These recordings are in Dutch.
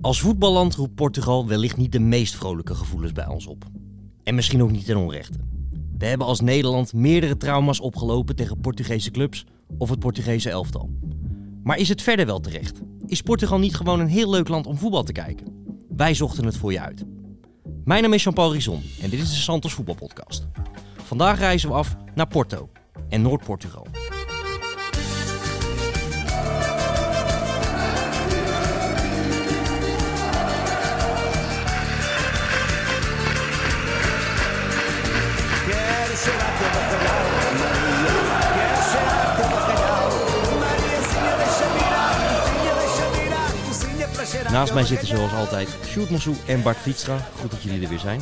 Als voetballand roept Portugal wellicht niet de meest vrolijke gevoelens bij ons op. En misschien ook niet ten onrechte. We hebben als Nederland meerdere trauma's opgelopen tegen Portugese clubs of het Portugese elftal. Maar is het verder wel terecht? Is Portugal niet gewoon een heel leuk land om voetbal te kijken? Wij zochten het voor je uit. Mijn naam is Jean-Paul Rison en dit is de Santos Voetbalpodcast. Vandaag reizen we af naar Porto en Noord-Portugal. Naast mij zitten zoals altijd Sjoerd en Bart Vlietstra. Goed dat jullie er weer zijn.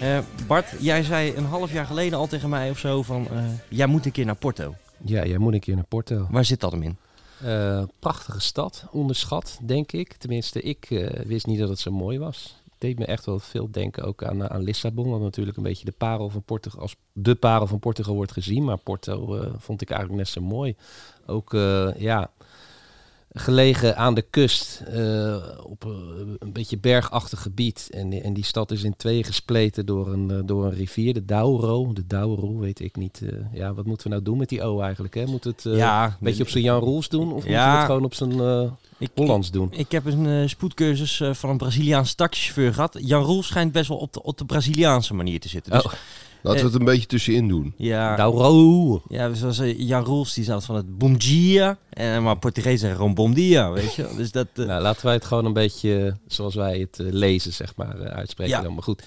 Eh, Bart, jij zei een half jaar geleden al tegen mij of zo van... eh, jij moet een keer naar Porto. Ja, jij moet een keer naar Porto. Waar zit dat hem in? Eh, prachtige stad, onderschat, denk ik. Tenminste, ik wist niet dat het zo mooi was. Het deed me echt wel veel denken ook aan, aan Lissabon, wat natuurlijk een beetje de parel van Portugal, als de parel van Portugal wordt gezien. Maar Porto vond ik eigenlijk net zo mooi. Ook, ja, gelegen aan de kust, eh, op eh, een beetje bergachtig gebied. En, die- en die stad is in twee gespleten door een, eh, door een rivier, de Douro. De Douro, weet ik niet. ja, wat moeten we nou doen met die O eigenlijk? Hè? Moet het... ja, een beetje op zijn Jan Roels doen? Of Ja. moet je het gewoon op zijn ik, Hollands doen? Ik, ik heb een spoedcursus van een Braziliaanse taxichauffeur gehad. Jan Roel schijnt best wel op de, op de Braziliaanse manier te zitten. Dus, Oh. Laten we het een beetje tussenin doen. ja, Douro. ja, zoals eh, Jan Roels, die zat van het bom dia. En, maar Portugees zeggen gewoon bom dia, weet je. Dus dat, eh, Nou, laten wij het gewoon een beetje eh, zoals wij het eh, lezen, zeg maar, eh, uitspreken. Ja. dan. Maar goed.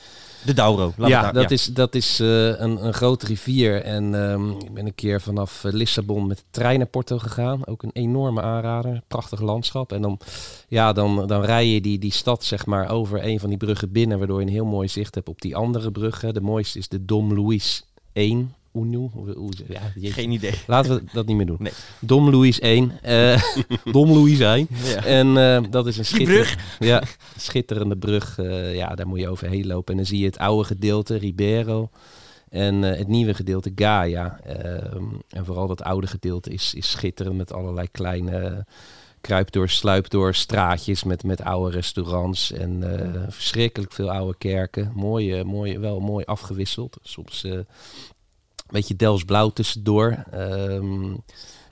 De Douro. ja, dat is, dat is eh, een, een grote rivier. En ehm, ik ben een keer vanaf eh, Lissabon met de trein naar Porto gegaan. Ook een enorme aanrader. Prachtig landschap. En dan, ja, dan, dan rij je die, die stad zeg maar over een van die bruggen binnen. Waardoor je een heel mooi zicht hebt op die andere bruggen. De mooiste is de Dom Luis 1. Unu. Ja, jeetje. Geen idee. Laten we dat niet meer doen. Nee. Dom Louis 1. eh Dom Louis 1. Ja. En eh, dat is een schitterende, brug. ja, schitterende brug. eh, ja, daar moet je overheen lopen. En dan zie je het oude gedeelte, Ribeiro. En het nieuwe gedeelte, Gaia. Ehm, en vooral dat oude gedeelte is, is schitterend met allerlei kleine kruip door, sluip door straatjes met, met oude restaurants. En verschrikkelijk veel oude kerken. Mooi, eh, mooi, wel mooi afgewisseld. Soms beetje Delfts blauw tussendoor. Ehm,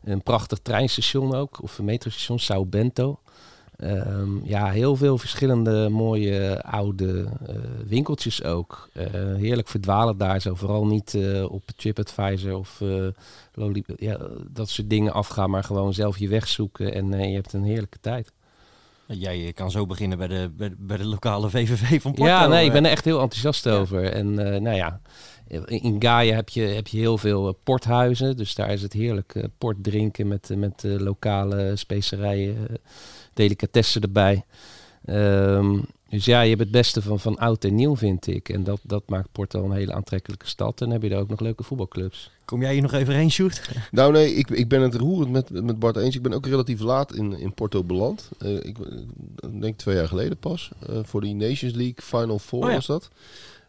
een prachtig treinstation ook, of een metrostation, Sao Bento. Ehm, ja, heel veel verschillende mooie oude eh, winkeltjes ook. Eh, heerlijk verdwalen daar zo. Vooral niet eh, op TripAdvisor of eh, ja, dat soort dingen afgaan, maar gewoon zelf je weg zoeken en eh, je hebt een heerlijke tijd. Jij kan zo beginnen bij de, bij, de- bij de lokale VVV van Porto. ja, nee, ik eh. ben er echt heel enthousiast Ja. over. En eh, nou ja, in Gaia heb je, heb je heel veel eh, porthuizen. Dus daar is het heerlijk eh, port drinken met, eh, met lokale specerijen, delicatessen erbij. Ehm, dus ja, je hebt het beste van, van oud en nieuw, vind ik. En dat, dat maakt Porto een hele aantrekkelijke stad. En dan heb je daar ook nog leuke voetbalclubs. Kom jij hier nog even heen, Sjoerd? Nou nee, ik, ik ben het roerend met, met Bart eens. Ik ben ook relatief laat in, in Porto beland. Eh, ik denk twee jaar geleden pas. eh, voor die Nations League Final Four Oh ja. was dat.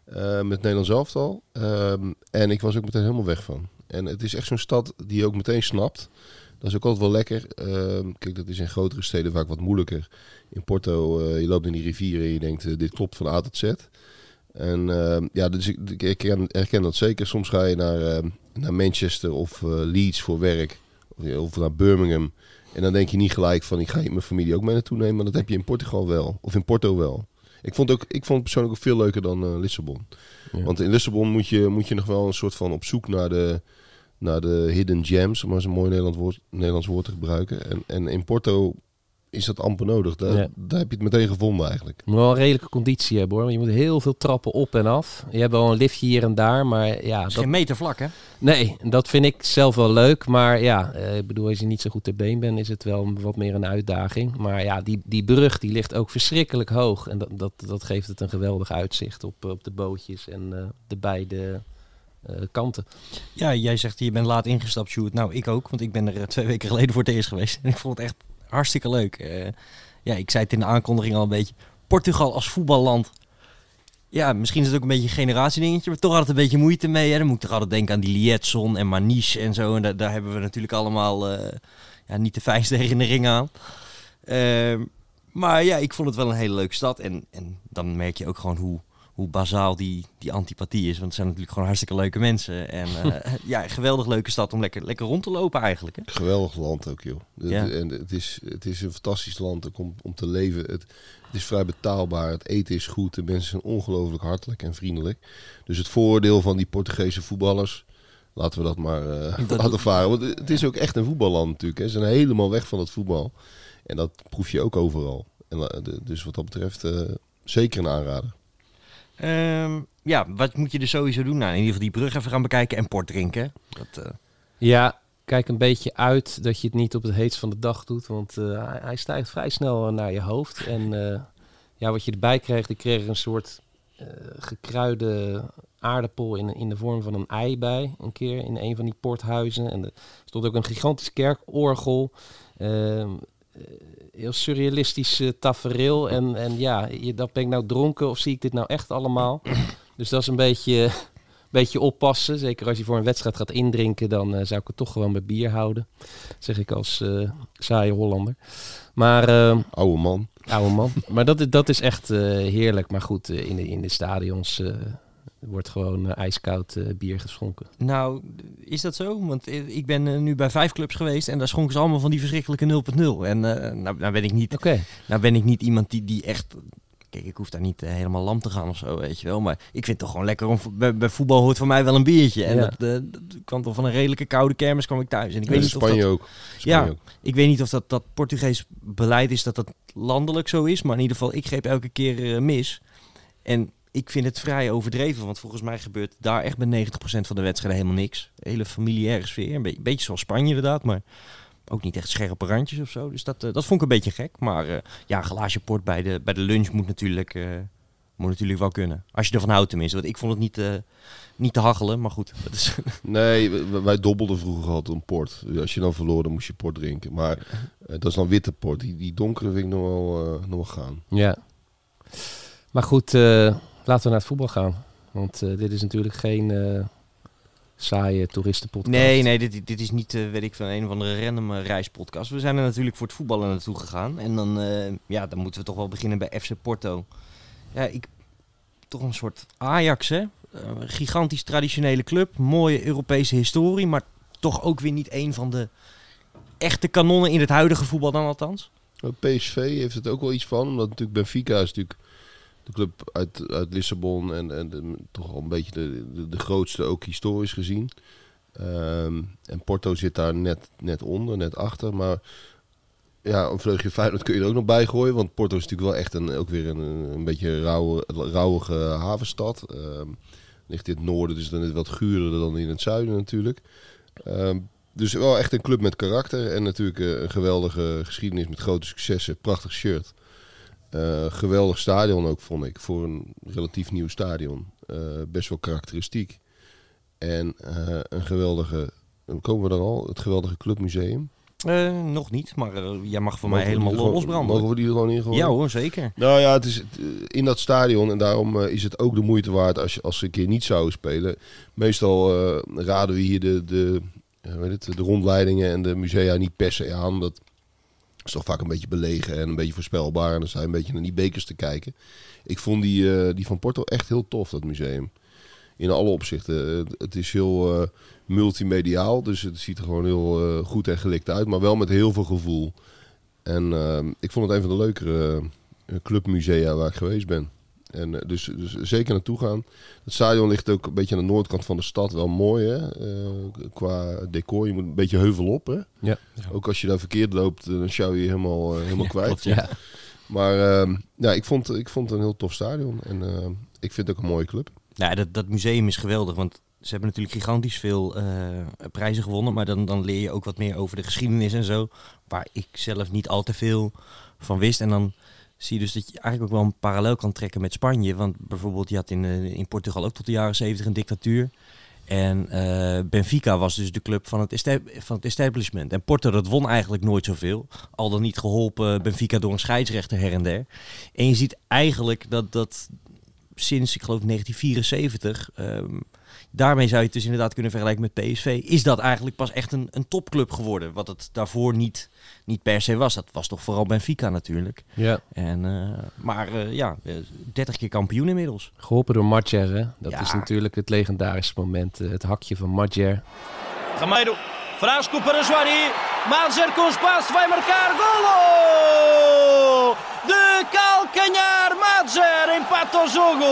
Eh, met Nederlands elftal. Ehm, en ik was ook meteen helemaal weg van. En het is echt zo'n stad die je ook meteen snapt. Dat is ook altijd wel lekker. Ehm, kijk, dat is in grotere steden vaak wat moeilijker. In Porto, eh, je loopt in die rivieren en je denkt, eh, dit klopt van A tot Z. En ehm, ja, dus ik, herken, dat zeker. Soms ga je naar, naar Manchester of Leeds voor werk. Of, of naar Birmingham. En dan denk je niet gelijk van, ik ga hier mijn familie ook mee naartoe nemen. Maar dat heb je in Portugal wel. Of in Porto wel. Ik vond, ook, ik vond het persoonlijk ook veel leuker dan eh, Lissabon. Ja. Want in Lissabon moet je, moet je nog wel een soort van op zoek naar de, naar de hidden gems. Om maar eens een mooi Nederlands woord, Nederlands woord te gebruiken. En, en in Porto is dat amper nodig. Daar, Ja. daar heb je het meteen gevonden eigenlijk. Je moet wel een redelijke conditie hebben hoor. Want je moet heel veel trappen op en af. Je hebt wel een liftje hier en daar, maar ja, Dat is geen meter vlak, hè? Nee, dat vind ik zelf wel leuk. Maar ja, eh, ik bedoel, als je niet zo goed ter been bent, is het wel wat meer een uitdaging. Maar ja, die, die brug die ligt ook verschrikkelijk hoog. En dat, dat, dat geeft het een geweldig uitzicht op, op de bootjes en eh, de beide eh, kanten. Ja, jij zegt je bent laat ingestapt, Sjoerd. Nou, ik ook, want ik ben er eh, twee weken geleden voor het eerst geweest. En ik vond het echt hartstikke leuk. Eh, ja, ik zei het in de aankondiging al een beetje. Portugal als voetballand. Ja, misschien is het ook een beetje een generatiedingetje, maar toch had het een beetje moeite mee. Hè? Dan moet ik toch altijd denken aan die Lietson en Maniche en zo. En daar, hebben we natuurlijk allemaal eh, ja, niet de fijnste herinneringen aan. Ehm, Maar ja, ik vond het wel een hele leuke stad. En, en dan merk je ook gewoon hoe, hoe bazaal die, die antipathie is. Want het zijn natuurlijk gewoon hartstikke leuke mensen. En eh, ja, een geweldig leuke stad om lekker, lekker rond te lopen eigenlijk. Hè? Geweldig land ook, joh. Ja. En het is, het is een fantastisch land om, om te leven. Het, het is vrij betaalbaar. Het eten is goed. De mensen zijn ongelooflijk hartelijk en vriendelijk. Dus het voordeel van die Portugese voetballers... Laten we dat maar Dat- laten varen. Want het is ook echt een voetballand natuurlijk. Hè. Ze zijn helemaal weg van het voetbal. En dat proef je ook overal. En, eh, dus wat dat betreft zeker een aanrader. Ehm, ja, wat moet je er sowieso doen? Nou, in ieder geval die brug even gaan bekijken en port drinken. Dat, eh, Ja, kijk een beetje uit dat je het niet op het heetst van de dag doet. Want eh, hij, stijgt vrij snel eh, naar je hoofd. En ja, wat je erbij kreeg, ik kreeg een soort gekruide aardappel in, in de vorm van een ei bij. Een keer in een van die porthuizen. En er stond ook een gigantisch kerkorgel. Ehm, eh, heel surrealistisch eh, tafereel. En, en ja, je, dat ben ik nou dronken of zie ik dit nou echt allemaal? Dus dat is een beetje beetje oppassen. Zeker als je voor een wedstrijd gaat indrinken, dan eh, zou ik het toch gewoon bij bier houden. Zeg ik als eh saaie Hollander. Maar, eh, Oude man. oude man. maar dat, is- dat is echt eh, heerlijk. Maar goed, eh, in, de, in de stadions wordt gewoon eh, ijskoud eh, bier geschonken. nou, is dat zo? Want eh, ik ben nu bij vijf clubs geweest en daar schonken ze allemaal van die verschrikkelijke 0.0. En eh, nou, nou ben ik niet Oké. Nou ben ik niet iemand die, die echt... Kijk, ik hoef daar niet helemaal lam te gaan of zo, weet je wel. Maar ik vind het toch gewoon lekker om... Bij, bij voetbal hoort voor mij wel een biertje. En Ja. dat, eh, dat kwam toch van een redelijke koude kermis kwam ik thuis. En ik weet niet of Spanje dat, ook. Spanje Ja. ook. ik weet niet of dat, dat Portugees beleid is, dat dat landelijk zo is. Maar in ieder geval, ik greep elke keer mis. En ik vind het vrij overdreven. Want volgens mij gebeurt daar echt bij 90% van de wedstrijden helemaal niks. Hele familiaire sfeer. Een beetje, beetje zoals Spanje inderdaad, maar... Ook niet echt scherpe randjes of zo. Dus dat, eh, dat vond ik een beetje gek. Maar eh, ja, een glaasje port bij de, bij de lunch moet natuurlijk, eh, moet natuurlijk wel kunnen. Als je ervan houdt tenminste. Want ik vond het niet, eh, niet te hachelen. Maar goed, dat is, Nee, wij- dobbelden vroeger altijd om port. Als je dan verloor, dan moest je port drinken. Maar dat is dan witte port. Die, die donkere vind ik nog wel, nog wel gaan. Ja. Maar goed, eh, laten we naar het voetbal gaan. Want eh, dit is natuurlijk geen eh, saaie toeristenpodcast. Nee, nee, dit, dit is niet, eh, weet ik van een of andere random reispodcast. We zijn er natuurlijk voor het voetballen naartoe gegaan. En dan, eh, ja, dan moeten we toch wel beginnen bij FC Porto. Ja, ik, toch een soort Ajax, hè? Een gigantisch traditionele club. Mooie Europese historie. Maar toch ook weer niet een van de echte kanonnen in het huidige voetbal dan althans. PSV heeft het ook wel iets van. Omdat natuurlijk Benfica is natuurlijk de club uit, uit Lissabon. En, en toch al een beetje de, de, grootste, ook historisch gezien. Ehm, en Porto zit daar net, net onder, net achter. Maar ja, een vleugje Feyenoord kun je er ook nog bij gooien. Want Porto is natuurlijk wel echt een, ook weer een, een beetje rauwe, rauwige havenstad. Ehm, ligt in het noorden, dus dan is het wat guurder dan in het zuiden natuurlijk. Ehm, dus wel echt een club met karakter. En natuurlijk eh, een geweldige geschiedenis met grote successen. Prachtig shirt. Eh, geweldig stadion ook, vond ik. Voor een relatief nieuw stadion. Eh, best wel karakteristiek. En eh, een geweldige... Komen we dan al? Het geweldige clubmuseum. Nog niet, maar jij mag voor mij Mogen helemaal er gewoon- losbranden. Mogen we die er gewoon in? Ja hoor, zeker. Nou ja, het is in dat stadion en daarom is het ook de moeite waard als, je, als ze een keer niet zouden spelen. Meestal raden we hier de, de, weet het, de rondleidingen en de musea niet per se aan. Dat is toch vaak een beetje belegen en een beetje voorspelbaar. En dan je een beetje naar die bekers te kijken. Ik vond die, eh, die van Porto echt heel tof, dat museum. In alle opzichten. Het- is heel eh, multimediaal, dus het ziet er gewoon heel eh, goed en gelikt uit. Maar wel met heel veel gevoel. En ik vond het een van de leukere clubmusea waar ik geweest ben. En eh, dus, dus zeker naartoe gaan. Het stadion ligt ook een beetje aan de noordkant van de stad. Wel mooi hè, eh, qua decor. Je moet een beetje heuvel op hè. Ja. Ook als je daar verkeerd loopt, eh, dan sjouw je je helemaal, helemaal kwijt. klopt, Ja. Maar ehm, ja, ik vond, ik vond het een heel tof stadion. En ehm, ik vind het ook een mooie club. Nou, dat, dat museum is geweldig, want ze hebben natuurlijk gigantisch veel eh, prijzen gewonnen. Maar dan, dan leer je ook wat meer over de geschiedenis en zo. Waar ik zelf niet al te veel van wist. En dan zie je dus dat je eigenlijk ook wel een parallel kan trekken met Spanje. Want bijvoorbeeld, je had in, eh, in Portugal ook tot de jaren zeventig een dictatuur. En eh, Benfica was dus de club van het, van het establishment. En Porto, dat won eigenlijk nooit zoveel. Al dan niet geholpen Benfica door een scheidsrechter her en der. En je ziet eigenlijk dat, dat sinds, ik geloof, 1974. Ehm, daarmee zou je het dus inderdaad kunnen vergelijken met PSV. Is dat eigenlijk pas echt een, een topclub geworden? Wat het daarvoor niet, niet per se was. Dat was toch vooral Benfica natuurlijk. Ja. En, eh, maar eh, ja, eh, 30 keer kampioen inmiddels. Geholpen door Madjer, hè? Dat Ja. is natuurlijk het legendarische moment. eh, het hakje van Madjer. Gameiro, Frasco para Joari. Madjer com espaço, vai marcar golo! De calcanhar, Madjer empata o jogo.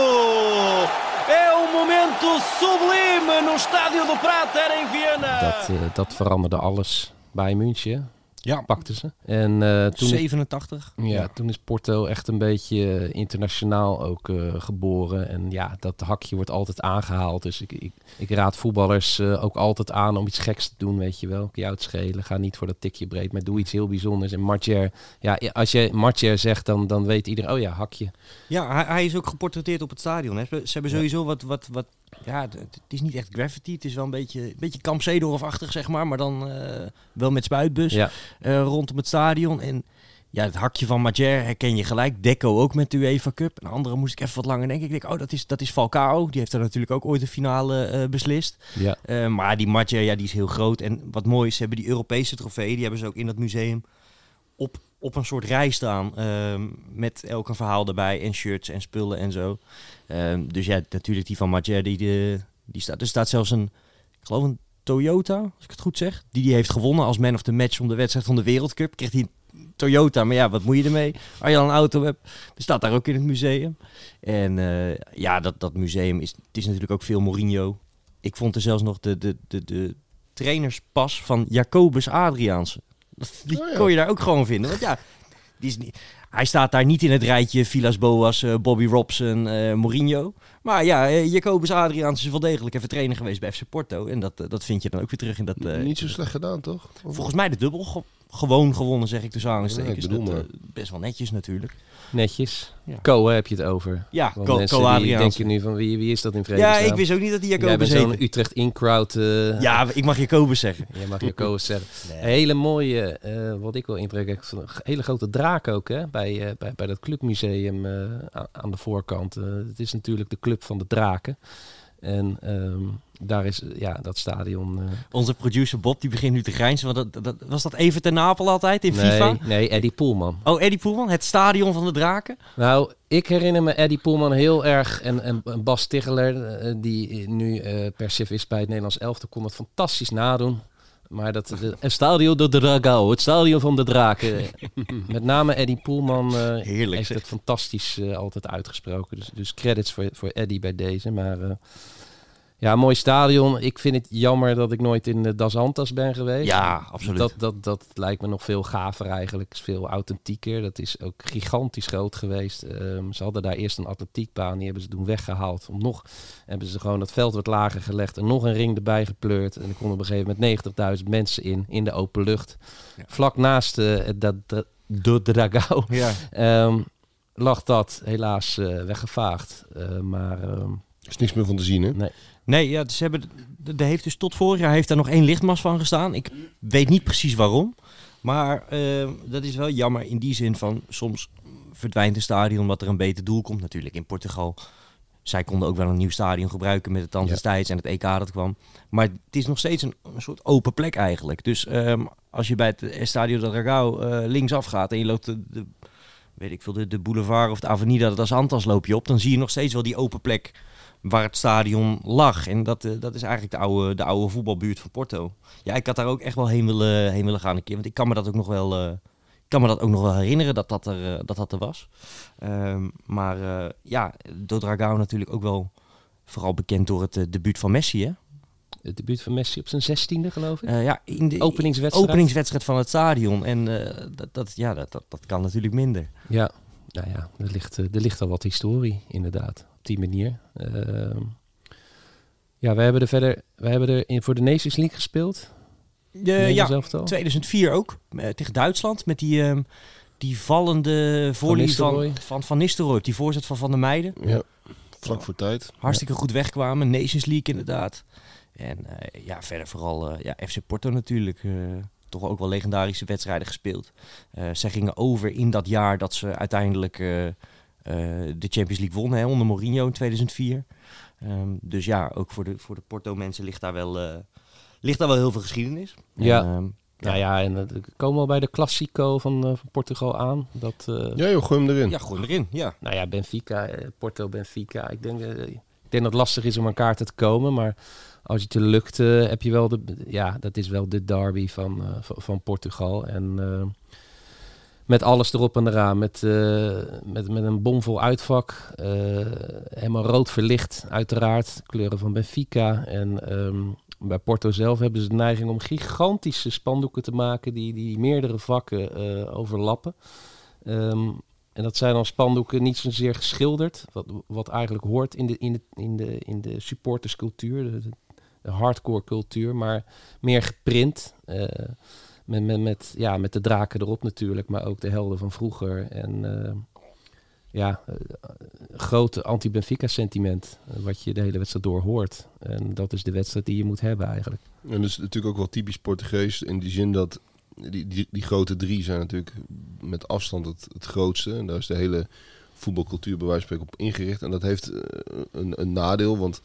É um momento sublime no Estádio do Prater em Viena. Dat, eh, dat veranderde alles bij München. Ja, Pakten ze. En eh, toen, 87. ja, toen is Porto echt een beetje eh, internationaal ook eh, geboren. En ja, dat hakje wordt altijd aangehaald. Dus ik, ik, ik raad voetballers ook altijd aan om iets geks te doen, weet je wel. Jou het schelen. Ga niet voor dat tikje breed, maar doe iets heel bijzonders. En Martier, ja, als je Martier zegt, dan, dan weet iedereen, oh ja, hakje. Ja, hij, hij is ook geportretteerd op het stadion. Hè. Ze ze hebben sowieso wat, wat, wat ja, het is niet echt graffiti. Het is wel een beetje, een beetje Kamp Zeedorf-achtig, zeg maar. Maar dan eh, wel met spuitbus Ja, eh, rondom het stadion. En ja, het hakje van Majer herken je gelijk. Deco ook met de UEFA Cup. Een andere moest ik even wat langer denken. Ik denk, oh, dat is, dat is Falcao. Die heeft er natuurlijk ook ooit de finale eh, beslist. ja. Maar die Majer, ja, die is heel groot. En wat mooi is, ze hebben die Europese trofee. Die hebben ze ook in dat museum op, op een soort rij staan. ehm, met elk een verhaal erbij. En shirts en spullen en zo. Ehm, dus ja, natuurlijk die van Majer, die, de, die staat. Er staat zelfs een, ik geloof een Toyota, als ik het goed zeg. Die die heeft gewonnen als man of the match om de wedstrijd van de Wereldcup. Kreeg hij Toyota, maar ja, wat moet je ermee? Als je al een auto hebt, staat daar ook in het museum. En eh, ja, dat, dat museum is, het is natuurlijk ook veel Mourinho. Ik vond er zelfs nog de, de, de, de trainerspas van Jacobus Adriaanse. Die Oh ja. kon je daar ook gewoon vinden. Want ja, die is niet, hij staat daar niet in het rijtje Vilas Boas, eh, Bobby Robson, eh, Mourinho. Maar ja, eh, Jacobus Adriaans is wel degelijk even trainer geweest bij FC Porto. En dat, dat vind je dan ook weer terug in dat... Niet zo slecht gedaan, toch? Volgens mij de dubbel gewoon gewonnen, zeg ik tussen aanhalingstekens. Ja, ik bedoel Dat, maar. eh, best wel netjes natuurlijk. Netjes. Ja. Heb je het over. Ja, Want Co, mensen Co Adriaans. denken nu van wie, wie is dat in Ja, vredesnaam? ik wist ook niet dat die Jij bent Jacobus zo'n heette. Utrecht in-crowd. eh, Ja, ik mag Jacobus zeggen. Je mag je koos zeggen. Een hele mooie, eh, wat ik wel indruk heb, van een hele grote draak ook hè, bij, eh, bij, bij dat clubmuseum eh, aan, aan de voorkant. Het is natuurlijk de club van de draken. En ehm, daar is eh, ja, dat stadion. eh, Onze producer Bob, die begint nu te grijnzen. Want dat, dat, was dat even ten Napel altijd in nee, FIFA? nee, Eddie Poelman. Oh, Eddie Poelman, het stadion van de draken. Nou, ik herinner me Eddie Poelman heel erg. En, en, en Bas Tiggeler, eh, die nu eh per chef is bij het Nederlands elftal, kon het fantastisch nadoen. Maar dat de, het stadion de Dragao, het stadion van de draken. Met name Eddie Poelman Heerlijk, heeft zeg. het fantastisch altijd uitgesproken. Dus, dus credits voor, voor Eddie bij deze. Maar ja, mooi stadion. Ik vind het jammer dat ik nooit in de Das Antas ben geweest. Ja, absoluut. Dat, dat, dat lijkt me nog veel gaver eigenlijk. Is veel authentieker. Dat is ook gigantisch groot geweest. Ehm, ze hadden daar eerst een atletiekbaan. Die hebben ze toen weggehaald. Om nog hebben ze gewoon het veld wat lager gelegd. En nog een ring erbij gepleurd. En er konden op een gegeven moment 90.000 mensen in. In de open lucht. Ja. Vlak naast eh, dat de, de Dragao Ja. ehm, lag dat helaas eh, weggevaagd. Eh, maar ehm, Er is niks meer van te zien, hè? nee. Nee, ja, ze hebben, er heeft dus tot vorig jaar heeft daar nog één lichtmast van gestaan. Ik weet niet precies waarom. Maar eh, dat is wel jammer in die zin van soms verdwijnt een stadion omdat er een beter doel komt. Natuurlijk in Portugal. Zij konden ook wel een nieuw stadion gebruiken met het tand Ja. destijds en het EK dat kwam. Maar het is nog steeds een, een soort open plek eigenlijk. Dus ehm, als je bij het Estadio de Dragao eh linksaf gaat en je loopt de, de, weet ik veel, de, de boulevard of de avenida das Antas loop je op, dan zie je nog steeds wel die open plek waar het stadion lag. En dat, eh, dat is eigenlijk de oude, de oude voetbalbuurt van Porto. Ja, ik had daar ook echt wel heen willen, heen willen gaan een keer. Want ik kan me dat ook nog wel, eh, kan me dat ook nog wel herinneren dat dat er, eh, dat dat er was. Ehm, maar ja, Do Dragao natuurlijk ook wel vooral bekend door het debuut van Messi, hè? Het debuut van Messi op zijn zestiende, geloof ik. Ja, in de Openingswedstrijd. openingswedstrijd van het stadion. En dat, dat, ja, dat, dat, dat kan natuurlijk minder. Ja, nou ja, er ligt, eh, er ligt al wat historie, inderdaad. Op die manier. Ehm, ja, wij hebben er verder, wij hebben er in, voor de Nations League gespeeld. Nederlands ja, elftal. 2004 ook. eh, tegen Duitsland. Met die, ehm, die vallende volley van, van Van Nistelrooy. op Die voorzet van Van der Meijden. Ja. Vlak voor tijd. Hartstikke goed wegkwamen. Nations League inderdaad. En eh, ja, verder vooral eh, ja, FC Porto natuurlijk. Toch ook wel legendarische wedstrijden gespeeld. Eh zij gingen over in dat jaar dat ze uiteindelijk eh, eh, de Champions League won hè, onder Mourinho in 2004. Ehm, dus ja, ook voor de, voor de Porto-mensen ligt daar wel, eh, ligt daar wel heel veel geschiedenis. Ja. En, ehm, Nou ja, en we komen al bij de Classico van, eh, van Portugal aan. Dat, eh, Ja joh, gooi hem erin. ja, gooi hem erin. Ja. Nou ja, Benfica, Porto, Benfica. Ik denk, ik denk dat het lastig is om aan kaarten te komen. Maar als het je lukt, eh, heb je wel de... Ja, dat is wel de derby van, eh, van, Portugal. En eh, met alles erop en eraan. Met, eh, met, met een bomvol uitvak. helemaal rood verlicht, uiteraard. Kleuren van Benfica. En ehm, bij Porto zelf hebben ze de neiging om gigantische spandoeken te maken... die, die meerdere vakken overlappen. Ehm, en dat zijn dan spandoeken niet zozeer geschilderd, wat, wat eigenlijk hoort in de, in de, in de, in de supporterscultuur, hardcore cultuur, maar meer geprint. eh, met, met, met, ja, met de draken erop natuurlijk, maar ook de helden van vroeger. En eh, ja, eh, grote anti-Benfica sentiment, wat je de hele wedstrijd door hoort. En dat is de wedstrijd die je moet hebben eigenlijk. En dat is natuurlijk ook wel typisch Portugees in die zin dat die, die, die grote drie zijn natuurlijk met afstand het, het grootste. En daar is de hele voetbalcultuur bij wijze van op ingericht. En dat heeft een, een nadeel, want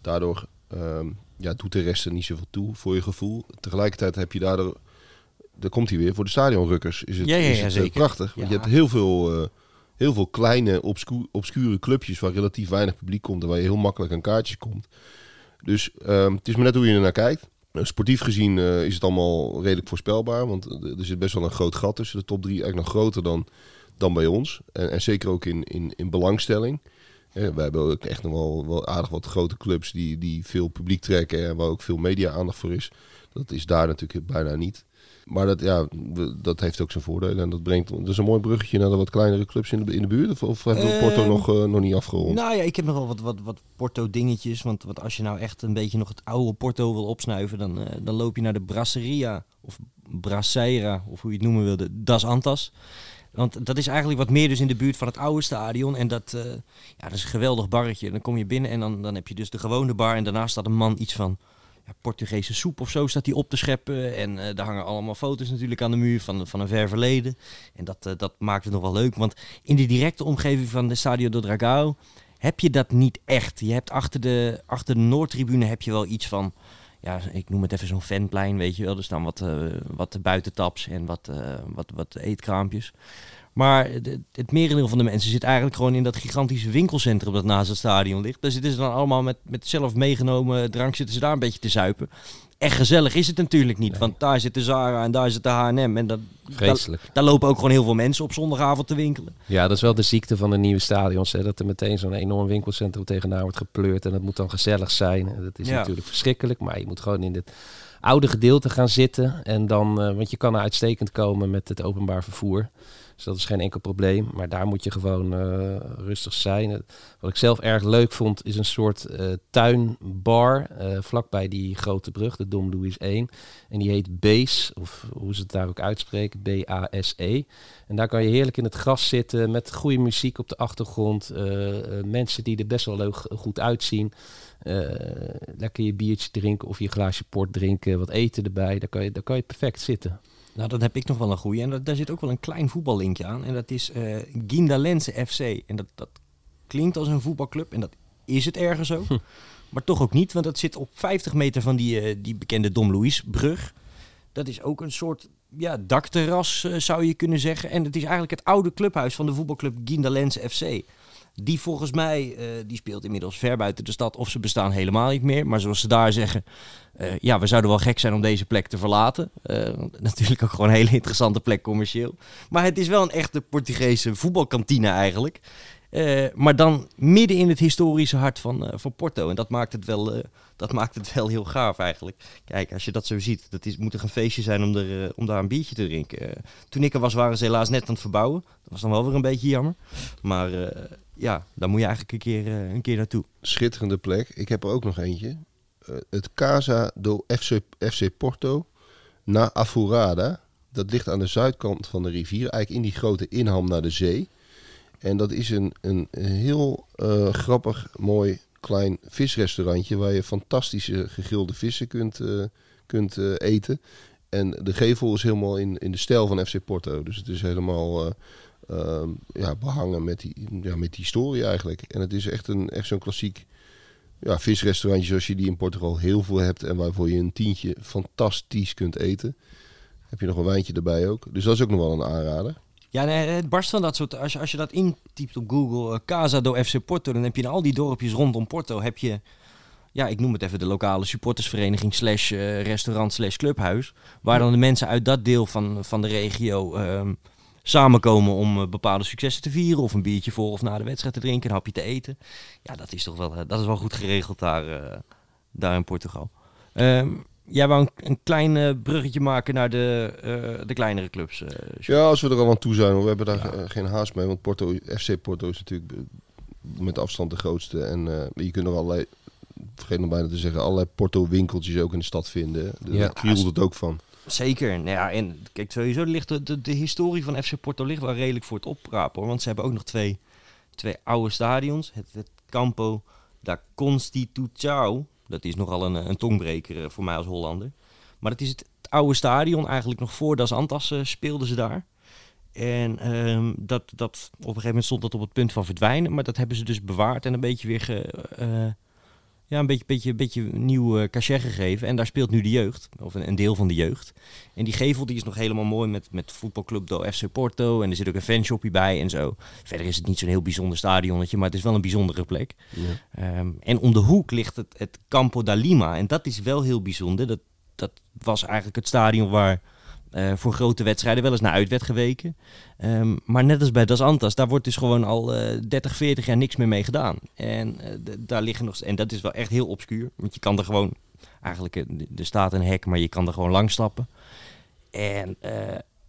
daardoor ehm, ja, doet de rest er niet zoveel toe voor je gevoel. Tegelijkertijd heb je daardoor, daar komt hij weer, voor de stadionrukkers is het, Ja, ja, is het eh, zeker. prachtig. Want je hebt heel veel, eh, heel veel kleine obscu- obscure clubjes waar relatief weinig publiek komt en waar je heel makkelijk aan kaartjes komt. Dus ehm, het is maar net hoe je er naar kijkt. Uh, Sportief gezien eh, is het allemaal redelijk voorspelbaar. Want er zit best wel een groot gat tussen de top drie. Eigenlijk nog groter dan, dan bij ons. En, en zeker ook in, in, in belangstelling. Eh, wij hebben ook echt nog wel, wel aardig wat grote clubs die, die veel publiek trekken. En waar ook veel media-aandacht voor is. Dat is daar natuurlijk bijna niet. Maar dat, ja, we- dat heeft ook zijn voordelen. En dat brengt dat is een mooi bruggetje naar de wat kleinere clubs in de, in de buurt. Of, of hebben we Porto Ehm, nog, eh, nog niet afgerond? Nou ja, ik heb nog wel wat, wat, wat Porto-dingetjes. Want, want als je nou echt een beetje nog het oude Porto wil opsnuiven, dan, eh, dan loop je naar de Brasseria of Brasseira, of hoe je het noemen wilde, Das Antas. Want dat is eigenlijk wat meer dus in de buurt van het oude stadion. En dat, eh, ja, dat is een geweldig barretje. Dan kom je binnen en dan, dan heb je dus de gewone bar. En daarnaast staat een man iets van ja, Portugese soep of zo staat hij op te scheppen. En eh, daar hangen allemaal foto's natuurlijk aan de muur van, van een ver verleden. En dat, eh, dat maakt het nog wel leuk. Want in de directe omgeving van de Stadio do Dragao heb je dat niet echt. Je hebt achter de, achter de Noordtribune heb je wel iets van... Ja, ik noem het even zo'n fanplein, weet je wel. Er staan wat, eh wat buitentaps en wat, eh, wat, wat eetkraampjes. Maar het merendeel van de mensen zit eigenlijk gewoon in dat gigantische winkelcentrum dat naast het stadion ligt. Daar zitten ze dan allemaal met, met zelf meegenomen drank zitten ze daar een beetje te zuipen. Echt gezellig is het natuurlijk niet, Nee. want daar zit de Zara en daar zit de H&M. En dat, Vreselijk. daar lopen ook gewoon heel veel mensen op zondagavond te winkelen. Ja, dat is wel de ziekte van de nieuwe stadions. Hè, dat er meteen zo'n enorm winkelcentrum tegenaan wordt gepleurd. En dat moet dan gezellig zijn. Dat is Ja. natuurlijk verschrikkelijk. Maar je moet gewoon in het oude gedeelte gaan zitten. En dan, eh, want je kan er uitstekend komen met het openbaar vervoer. Dus dat is geen enkel probleem. Maar daar moet je gewoon eh, rustig zijn. Wat ik zelf erg leuk vond, is een soort eh, tuinbar. eh, vlakbij die grote brug, de Dom Louis 1. En die heet Base, of hoe ze het daar ook uitspreken, B-A-S-E. En daar kan je heerlijk in het gras zitten met goede muziek op de achtergrond. mensen die er best wel goed uitzien. Lekker je biertje drinken of je glaasje port drinken, wat eten erbij. Daar kan je, daar kan je perfect zitten. Nou, dan heb ik nog wel een goeie. En dat, daar zit ook wel een klein voetballinkje aan. En dat is eh Gindalense FC. En dat, dat klinkt als een voetbalclub. En dat is het ergens ook. Maar toch ook niet. Want dat zit op 50 meter van die, eh, die bekende Dom Louis brug. Dat is ook een soort ja, dakterras, eh, zou je kunnen zeggen. En het is eigenlijk het oude clubhuis van de voetbalclub Gindalense FC. Die volgens mij, eh, die speelt inmiddels ver buiten de stad. Of ze bestaan helemaal niet meer. Maar zoals ze daar zeggen, eh, ja, we zouden wel gek zijn om deze plek te verlaten. Eh, natuurlijk ook gewoon een hele interessante plek commercieel. Maar het is wel een echte Portugese voetbalkantine eigenlijk. Maar dan midden in het historische hart van, van Porto. En dat maakt, het wel, dat maakt het wel heel gaaf eigenlijk. Kijk, als je dat zo ziet, dat is, moet toch een feestje zijn om, er, om daar een biertje te drinken. Toen ik er was, waren ze helaas net aan het verbouwen. Dat was dan wel weer een beetje jammer. Maar ja, daar moet je eigenlijk een keer, eh, een keer naartoe. schitterende plek. Ik heb er ook nog eentje. Eh, het Casa do FC, FC Porto na Afurada. Dat ligt aan de zuidkant van de rivier, eigenlijk in die grote inham naar de zee. En dat is een, een heel eh, grappig, mooi, klein visrestaurantje waar je fantastische gegrilde vissen kunt, kunt eten. En de gevel is helemaal in, in de stijl van FC Porto. Dus het is helemaal eh, ehm, ja, behangen met die, ja, met die historie eigenlijk. En het is echt, een, echt zo'n klassiek ja, visrestaurantje zoals je die in Portugal heel veel hebt. En waarvoor je een tientje fantastisch kunt eten. Heb je nog een wijntje erbij ook. Dus dat is ook nog wel een aanrader. Ja, nee, het barst van dat soort. Als je, als je dat intypt op Google, eh, Casa do FC Porto, dan heb je in al die dorpjes rondom Porto, heb je, ja, ik noem het even de lokale supportersvereniging slash eh, restaurant slash clubhuis, waar dan de mensen uit dat deel van, van de regio ehm, samenkomen om eh, bepaalde successen te vieren, of een biertje voor of na de wedstrijd te drinken, een hapje te eten. Ja, dat is toch wel, eh, dat is wel goed geregeld daar, eh, daar in Portugal. Ehm, jij wou een, een klein bruggetje maken naar de, eh, de kleinere clubs. eh. Ja, als we er al aan toe zijn. We hebben daar geen haast mee. Want Porto, FC Porto is natuurlijk met afstand de grootste. En eh, je kunt er allerlei, vergeet nog bijna te zeggen, allerlei Porto winkeltjes ook in de stad vinden. Daar Ja. kriebelt het ook van. Zeker. Nou ja, en kijk, sowieso ligt de, de, historie van FC Porto ligt wel redelijk voor het oprapen. Hoor, want ze hebben ook nog twee, twee oude stadions. Het, Campo da Constituição. Dat is nogal een, een tongbreker eh, voor mij als Hollander. Maar het is het oude stadion. Eigenlijk nog voor Das Antas eh, speelden ze daar. En ehm, dat, dat, op een gegeven moment stond dat op het punt van verdwijnen. Maar dat hebben ze dus bewaard en een beetje weer ge, eh, ja, een beetje, beetje, beetje nieuw eh, cachet gegeven. En daar speelt nu de jeugd, of een, een deel van de jeugd. En die gevel die is nog helemaal mooi met, met voetbalclub do FC Porto. En er zit ook een fanshopje bij en zo. Verder is het niet zo'n heel bijzonder stadionnetje, maar het is wel een bijzondere plek. Ehm, en om de hoek ligt het, het Campo da Lima. En dat is wel heel bijzonder. Dat, dat was eigenlijk het stadion waar eh, voor grote wedstrijden wel eens naar uit werd geweken. Ehm, maar net als bij Das Antas, daar wordt dus gewoon al eh 30, 40 jaar niks meer mee gedaan. En, eh, daar liggen nog, en dat is wel echt heel obscuur. Want je kan er gewoon, eigenlijk, eh, er staat een hek, maar je kan er gewoon langs stappen. En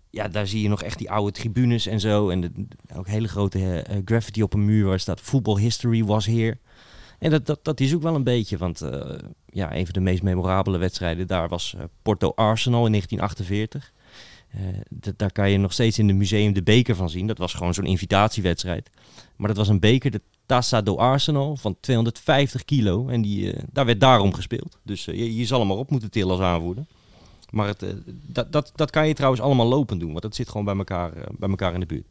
ja, daar zie je nog echt die oude tribunes en zo. En ook hele grote graffiti op een muur waar staat Football History was here. En dat, dat, dat is ook wel een beetje, want eh, ja, een van de meest memorabele wedstrijden daar was eh, Porto Arsenal in 1948. Eh, daar kan je nog steeds in het museum de beker van zien. Dat was gewoon zo'n invitatiewedstrijd. Maar dat was een beker, de Tassa do Arsenal, van 250 kilo. En die, daar werd daarom gespeeld. Dus je, je zal hem maar op moeten tillen als aanvoerder. Maar het, dat, dat, dat kan je trouwens allemaal lopend doen, want dat zit gewoon bij elkaar, bij elkaar in de buurt.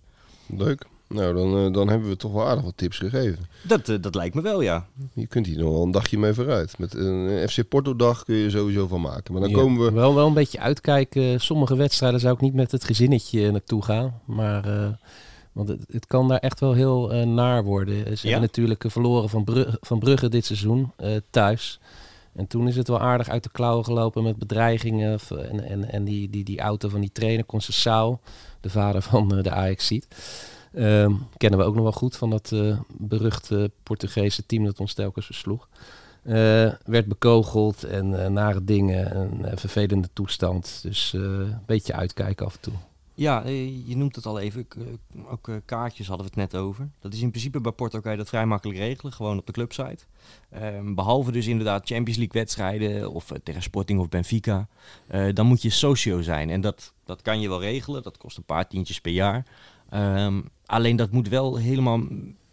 Leuk. Nou, dan, eh, dan hebben we toch wel aardig wat tips gegeven. Dat, eh, dat lijkt me wel, ja. Je kunt hier nog wel een dagje mee vooruit. Met een FC Porto dag kun je sowieso van maken. Maar dan Ja, komen we... Wel, wel een beetje uitkijken. Sommige wedstrijden zou ik niet met het gezinnetje naartoe gaan. Maar, eh, want het, het kan daar echt wel heel eh, naar worden. Ze Ja? hebben natuurlijk eh, verloren van, Brugge, van Brugge dit seizoen eh, thuis. En toen is het wel aardig uit de klauwen gelopen met bedreigingen. En, en, en die, die, die auto van die trainer, Conceição, de vader van eh, de ajax ziet. Kennen we ook nog wel goed van dat eh, beruchte Portugese team dat ons telkens versloeg. Eh, werd bekogeld en eh, nare dingen, een eh, vervelende toestand. Dus een beetje uitkijken af en toe. Ja, je noemt het al even. Ook kaartjes hadden we het net over. Dat is in principe bij Porto kan je dat vrij makkelijk regelen, gewoon op de clubsite. Ehm, behalve dus inderdaad Champions League wedstrijden of tegen Sporting of Benfica. dan moet je socio zijn. En dat, dat kan je wel regelen. Dat kost een paar tientjes per jaar. Ehm, alleen dat moet wel helemaal...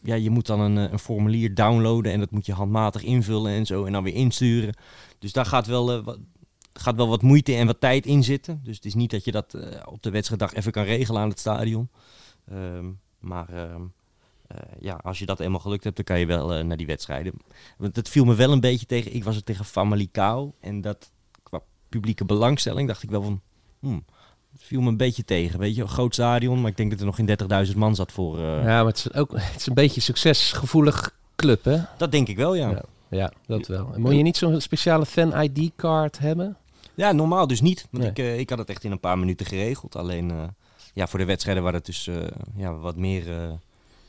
Ja, je moet dan een, eh, een formulier downloaden en dat moet je handmatig invullen en zo. En dan weer insturen. Dus daar gaat wel, eh, wat, gaat wel wat moeite en wat tijd in zitten. Dus het is niet dat je dat eh, op de wedstrijddag even kan regelen aan het stadion. Ehm, maar ehm, eh, ja, als je dat eenmaal gelukt hebt, dan kan je wel naar die wedstrijden. Want het viel me wel een beetje tegen. Ik was er tegen Famalicão. En dat qua publieke belangstelling dacht ik wel van... Hmm, het viel me een beetje tegen. Weet je, een groot stadion. Maar ik denk dat er nog geen 30.000 man zat voor... eh, Ja, maar het is ook het is een beetje een succesgevoelig club, hè? Dat denk ik wel, ja. Ja. ja. Ja, dat wel. En moet je niet zo'n speciale fan-ID-card hebben? normaal dus niet. Want Nee. ik, eh, ik had het echt in een paar minuten geregeld. Alleen eh, ja, voor de wedstrijden waar het dus ja, wat, meer,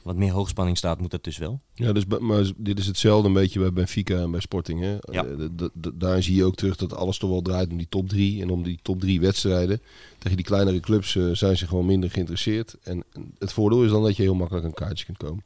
wat meer hoogspanning staat, moet dat dus wel. Ja, dus, maar dit is hetzelfde een beetje bij Benfica en bij Sporting. Hè? Ja. Eh, daar zie je ook terug dat alles toch wel draait om die top drie. En om die top drie wedstrijden. Tegen die kleinere clubs eh, zijn ze gewoon minder geïnteresseerd. En het voordeel is dan dat je heel makkelijk een kaartje kunt komen.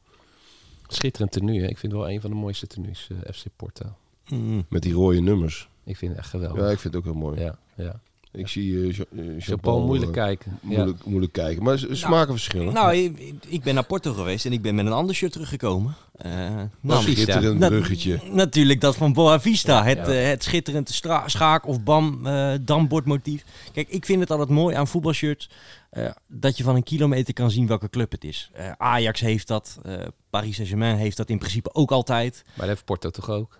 Schitterend tenue, hè? Ik vind het wel een van de mooiste tenues, eh, FC Porto. Mm. Met die rode nummers. Ik vind het echt geweldig. Ja, ik vind het ook heel mooi. Ja, ja. Ik zie Jean-Paul Jean-Paul moeilijk kijken. Ja. moeilijk, moeilijk kijken. Maar ze smaken verschillen. Nou, ik, ik ben naar Porto geweest en ik ben met een ander shirt teruggekomen. Eh, Een namelijk- schitterend Na- bruggetje. Natuurlijk dat van Boa Vista, het, Ja. het schitterend schaak- of bam, eh dambordmotief. Kijk, ik vind het altijd mooi aan voetbalshirts eh, dat je van een kilometer kan zien welke club het is. Eh, Ajax heeft dat, eh, Paris Saint-Germain heeft dat in principe ook altijd. Maar dat heeft Porto toch ook?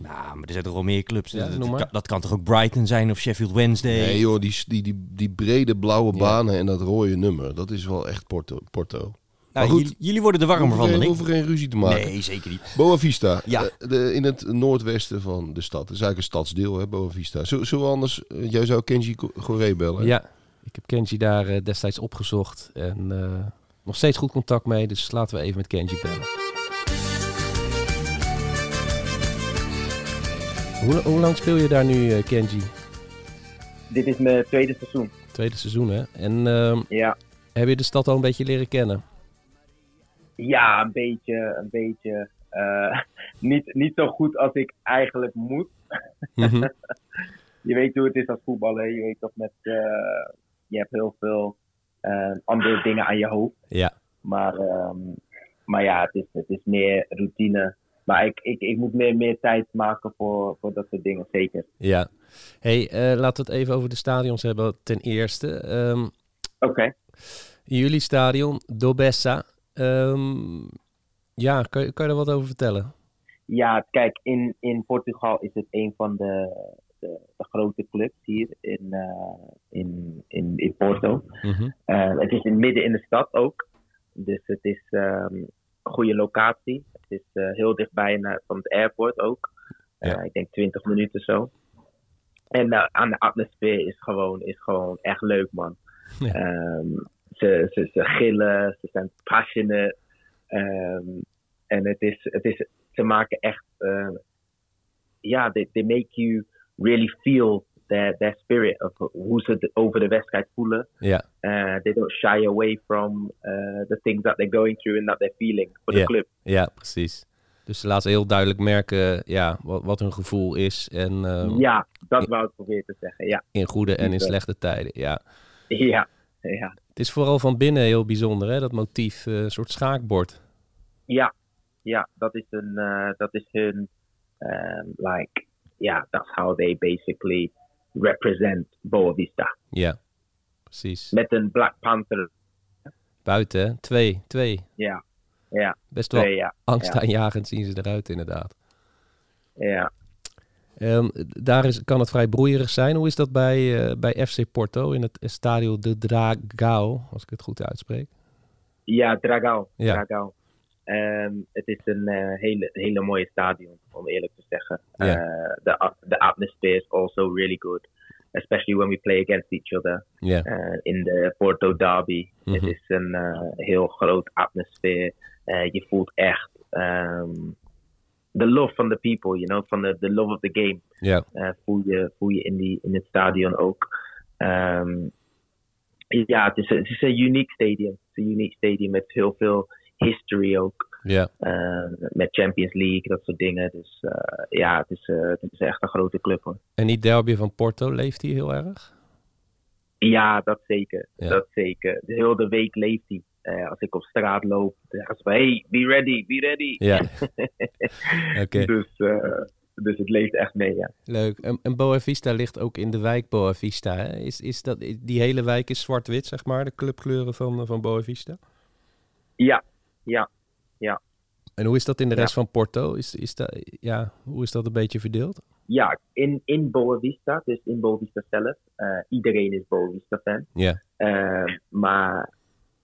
Nou, maar er zijn toch wel meer clubs. Ja, dat, kan, dat kan toch ook Brighton zijn of Sheffield Wednesday? Nee joh, die, die, die, die brede blauwe Ja. banen en dat rode nummer, dat is wel echt Porto. Porto. nou, maar goed, jullie, jullie worden er warmer van dan geen, ik. hoeven geen ruzie te maken. Nee, zeker niet. Boa Vista, Ja. eh, de, in het noordwesten van de stad. Dat is eigenlijk een stadsdeel, hè, Boa Vista. Zullen we anders, eh, jij zou Kenji Go- Goré bellen? Ja, ik heb Kenji daar eh, destijds opgezocht en eh, nog steeds goed contact mee. Dus laten we even met Kenji bellen. Hoe, hoe lang speel je daar nu, eh, Kenji? Dit is mijn tweede seizoen. Tweede seizoen, hè? En ehm, Ja. heb je de stad al een beetje leren kennen? Ja, een beetje, een beetje. eh, niet, niet zo goed als ik eigenlijk moet. Mhm. Je weet hoe het is als voetballer. Je weet toch met. eh, je hebt heel veel andere dingen aan je hoofd. Ja, Maar, ehm, maar ja, het is, het is meer routine. Maar ik, ik, ik moet meer, meer tijd maken voor, voor dat soort dingen, zeker. ja. hey, eh, laten we het even over de stadions hebben ten eerste. Ehm, Oké. jullie stadion, Dobessa. Ehm, ja, kan, je- kan je daar wat over vertellen? Ja, kijk, in, in Portugal is het een van de, de, de grote clubs hier in, eh, in, in, in Porto. Mhm. Eh, het is in, midden in de stad ook. Dus het is ehm, een goede locatie. Het is eh, heel dichtbij naar, van het airport ook. Eh, Ja. Ik denk 20 minuten zo. En eh, aan de atmosfeer is gewoon, is gewoon echt leuk, man. Ja. Ehm, ze, ze, ze gillen, ze zijn passionate. Ehm, en het is, het is, ze maken echt, eh, ja, they, they make you really feel their, their spirit of hoe ze over de wedstrijd voelen. Ja, Uh, they don't shy away from uh, the things that they're going through and that they're feeling for the club. ja, precies. Dus ze laten heel duidelijk merken ja, wat, wat hun gevoel is. En ehm, Ja, dat wou ik proberen te zeggen. Ja, in goede en in slechte tijden. Ja. ja, ja, Het is vooral van binnen heel bijzonder, hè? dat motief. eh, een soort schaakbord. ja, ja. Dat is een, uh, dat is hun, um, like, yeah, that's how they basically represent Boa Vista. Ja, precies. Met een Black Panther. Buiten, hè? twee. Twee. Ja, ja, Best wel twee, ja, angstaanjagend zien ze eruit, inderdaad. ja. Ehm, daar is, kan het vrij broeierig zijn. Hoe is dat bij, eh, bij FC Porto in het Stadio de Dragao, als ik het goed uitspreek? Ja, Dragao. Ja. Dragao. Ehm, het is een eh, hele, hele mooie stadion, om eerlijk te zeggen. Ja. Eh, the, at- the atmosphere is also really good. Especially when we play against each other eh, in de Porto Derby. Mhm. Het is een eh, heel groot atmosfeer. Je voelt echt ehm the love from the people, you know, van the, the love of the game. voel, je, voel je in, die, in het stadion ook. Ehm, ja, het is, een- het is een uniek stadium. Het is een uniek stadium met heel veel history ook. ja. eh, met Champions League, dat soort dingen. Dus eh, ja, het is, eh, het is echt een grote club hoor. En die derby van Porto, leeft die heel erg? Ja, dat zeker. Ja. Dat zeker. De hele week leeft hij. Als ik op straat loop, dan zeggen ze hey, be ready, be ready. Ja. Oké. dus, dus het leeft echt mee, ja. Leuk. En, en Boa Vista ligt ook in de wijk Boa Vista. Hè? Is, is dat, die hele wijk is zwart-wit, zeg maar, de clubkleuren van, van Boa Vista? Ja, ja. En hoe is dat in de Ja. rest van Porto? Is, is dat, ja, hoe is dat een beetje verdeeld? Ja, in, in Boa Vista, dus in Boa Vista zelf, eh, iedereen is Boa Vista fan. Ja, Eh, maar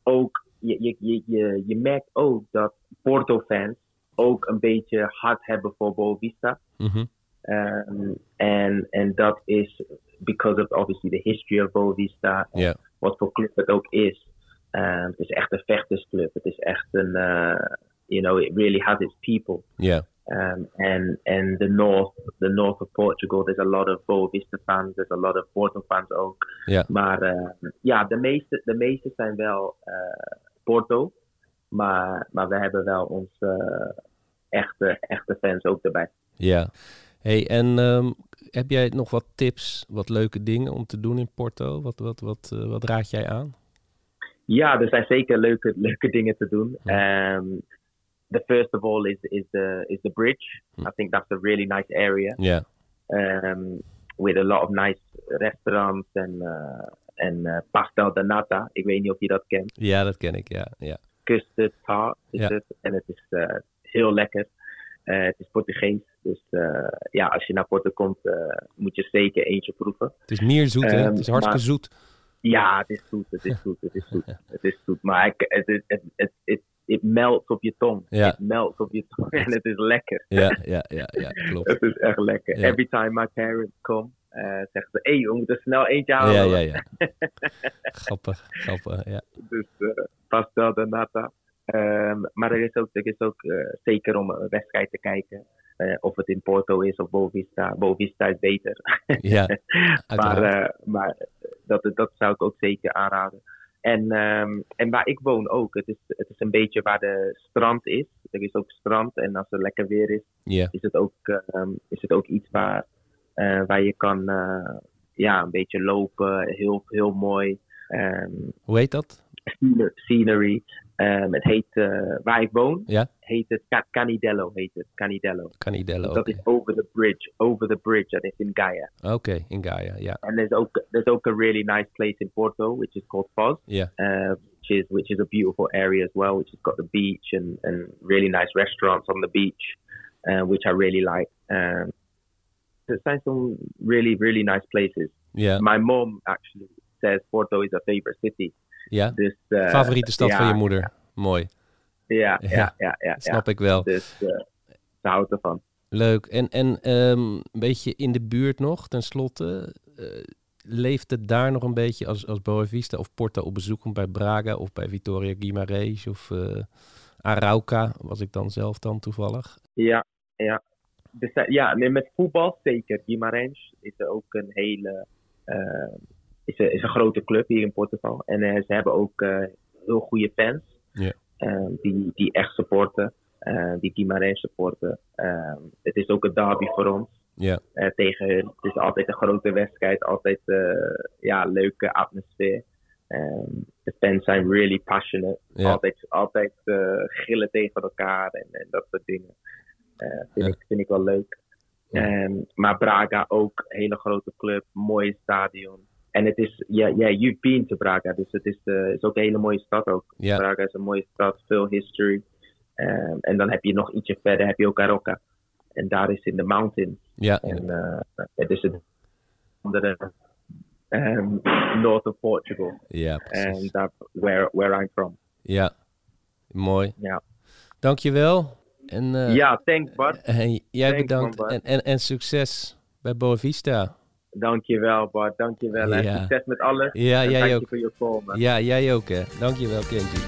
ook, je, je, je, je, je merkt ook dat Porto-fans ook een beetje hart hebben voor Boa Vista. Mhm. Um, and and that is because of obviously the history of Boa Vista. en Ja. Wat voor club het ook is. Um, het is echt een vechtersclub. Het is echt een, uh, you know, it really has its people. ja, Um, and and the north, the north of Portugal, there's a lot of Boa Vista fans. There's a lot of Porto fans ook. Ja. Maar uh, ja, de meeste, de meeste zijn wel uh, Porto. Maar, maar we hebben wel onze echte, echte fans ook erbij. ja. Hey, en ehm, heb jij nog wat tips, wat leuke dingen om te doen in Porto? Wat, wat, wat, eh, wat raad jij aan? Ja, er zijn zeker leuke, leuke dingen te doen. Um, the first of all is is the is the bridge. I think that's a really nice area um, with a lot of nice restaurants and uh, en eh, pastel de nata. Ik weet niet of je dat kent. Ja, dat ken ik, ja. ja. Custard tart is Ja. het. En het is eh, heel lekker. Eh, het is Portugees. Dus eh, ja, als je naar Porto komt, eh, moet je zeker eentje proeven. Het is meer zoet, hè? Ehm, Het is hartstikke maar- zoet. Ja, het is zoet, het is zoet, het is zoet. Het is zoet, maar ik, het, het, het, het, het, het meldt op je tong. Ja. Het meldt op je tong en het is lekker. Ja, ja, ja, ja, klopt. Het is echt lekker. Ja. Every time my parents come, eh zeggen ze, hé, hey, we moeten snel eentje Ja, halen. ja, ja. Grappig, grappig, ja. Dus eh pastel de nata. Ehm, maar er is ook, er is ook eh, zeker om een wedstrijd te kijken. eh, of het in Porto is of Bovista. Bovista is beter. Ja, maar maar dat, dat zou ik ook zeker aanraden. En, ehm, en waar ik woon ook. Het is, het is een beetje waar de strand is. Er is ook strand. En als het lekker weer is, is het ook, ehm, is het ook iets waar, eh, waar je kan eh, ja, een beetje lopen. Heel, heel mooi. Ehm, hoe heet dat? scener- scenery. Ehm, het heet, eh, waar ik woon, Ja? heet het Ca- Canidello. Heet het, Canidello. Canidello. Dat is over the bridge. Over the bridge. Dat is in Gaia. Oké, in Gaia, ja. And there's ook there's ook a really nice place in Porto, which is called Foz, Ja, uh, which is which is a beautiful area as well, which has got the beach and, and really nice restaurants on the beach, uh, which I really like. Um, there's some really really nice places. Yeah. My mom actually says Porto is her favorite city. Ja. Dus uh, Favoriete stad ja, van je moeder. Mooi, Ja, Ja, ja, ja, snap ik wel. Dus uh, ze houdt ervan. Leuk. En, en ehm, een beetje in de buurt nog, tenslotte. eh leeft het daar nog een beetje als, als Boavista of Porto op bezoek komt bij Braga of bij Vitoria Guimarães of eh Arauca, was ik dan zelf dan toevallig? Ja, ja. Dus, eh, ja, nee, met voetbal zeker. Guimarães is er ook een hele eh, is, een, is een grote club hier in Portugal. En eh, ze hebben ook eh, heel goede fans eh, die, die echt supporten, die Guimarães supporten. Het is ook een derby voor ons tegen hun. Het is altijd een grote wedstrijd, altijd ja, leuke atmosfeer. De fans zijn really passionate. Altijd, altijd gillen tegen elkaar en, en dat soort dingen. Vind, ik, vind ik wel leuk. Ehm, maar Braga ook, hele grote club, mooie stadion. En het is, ja, ja you've been to Braga, dus het is, eh, is ook een hele mooie stad ook. Braga is een mooie stad, veel history. Ehm, en dan heb je nog ietsje verder, heb je ook Aroca. En daar is in de mountains. ja, En eh, het is een andere um, north of Portugal. ja, And precies. that's where, where I'm from. Ja, mooi. Ja, Dankjewel. En eh, ja thanks Bart. en jij Thanks, bedankt man, Bart. en, en, en succes bij Boavista. Dankjewel Bart, dankjewel. En Ja. succes met alles. Ja, en jij ook. your call man. Ja, jij ook hè. Dankjewel Kenji.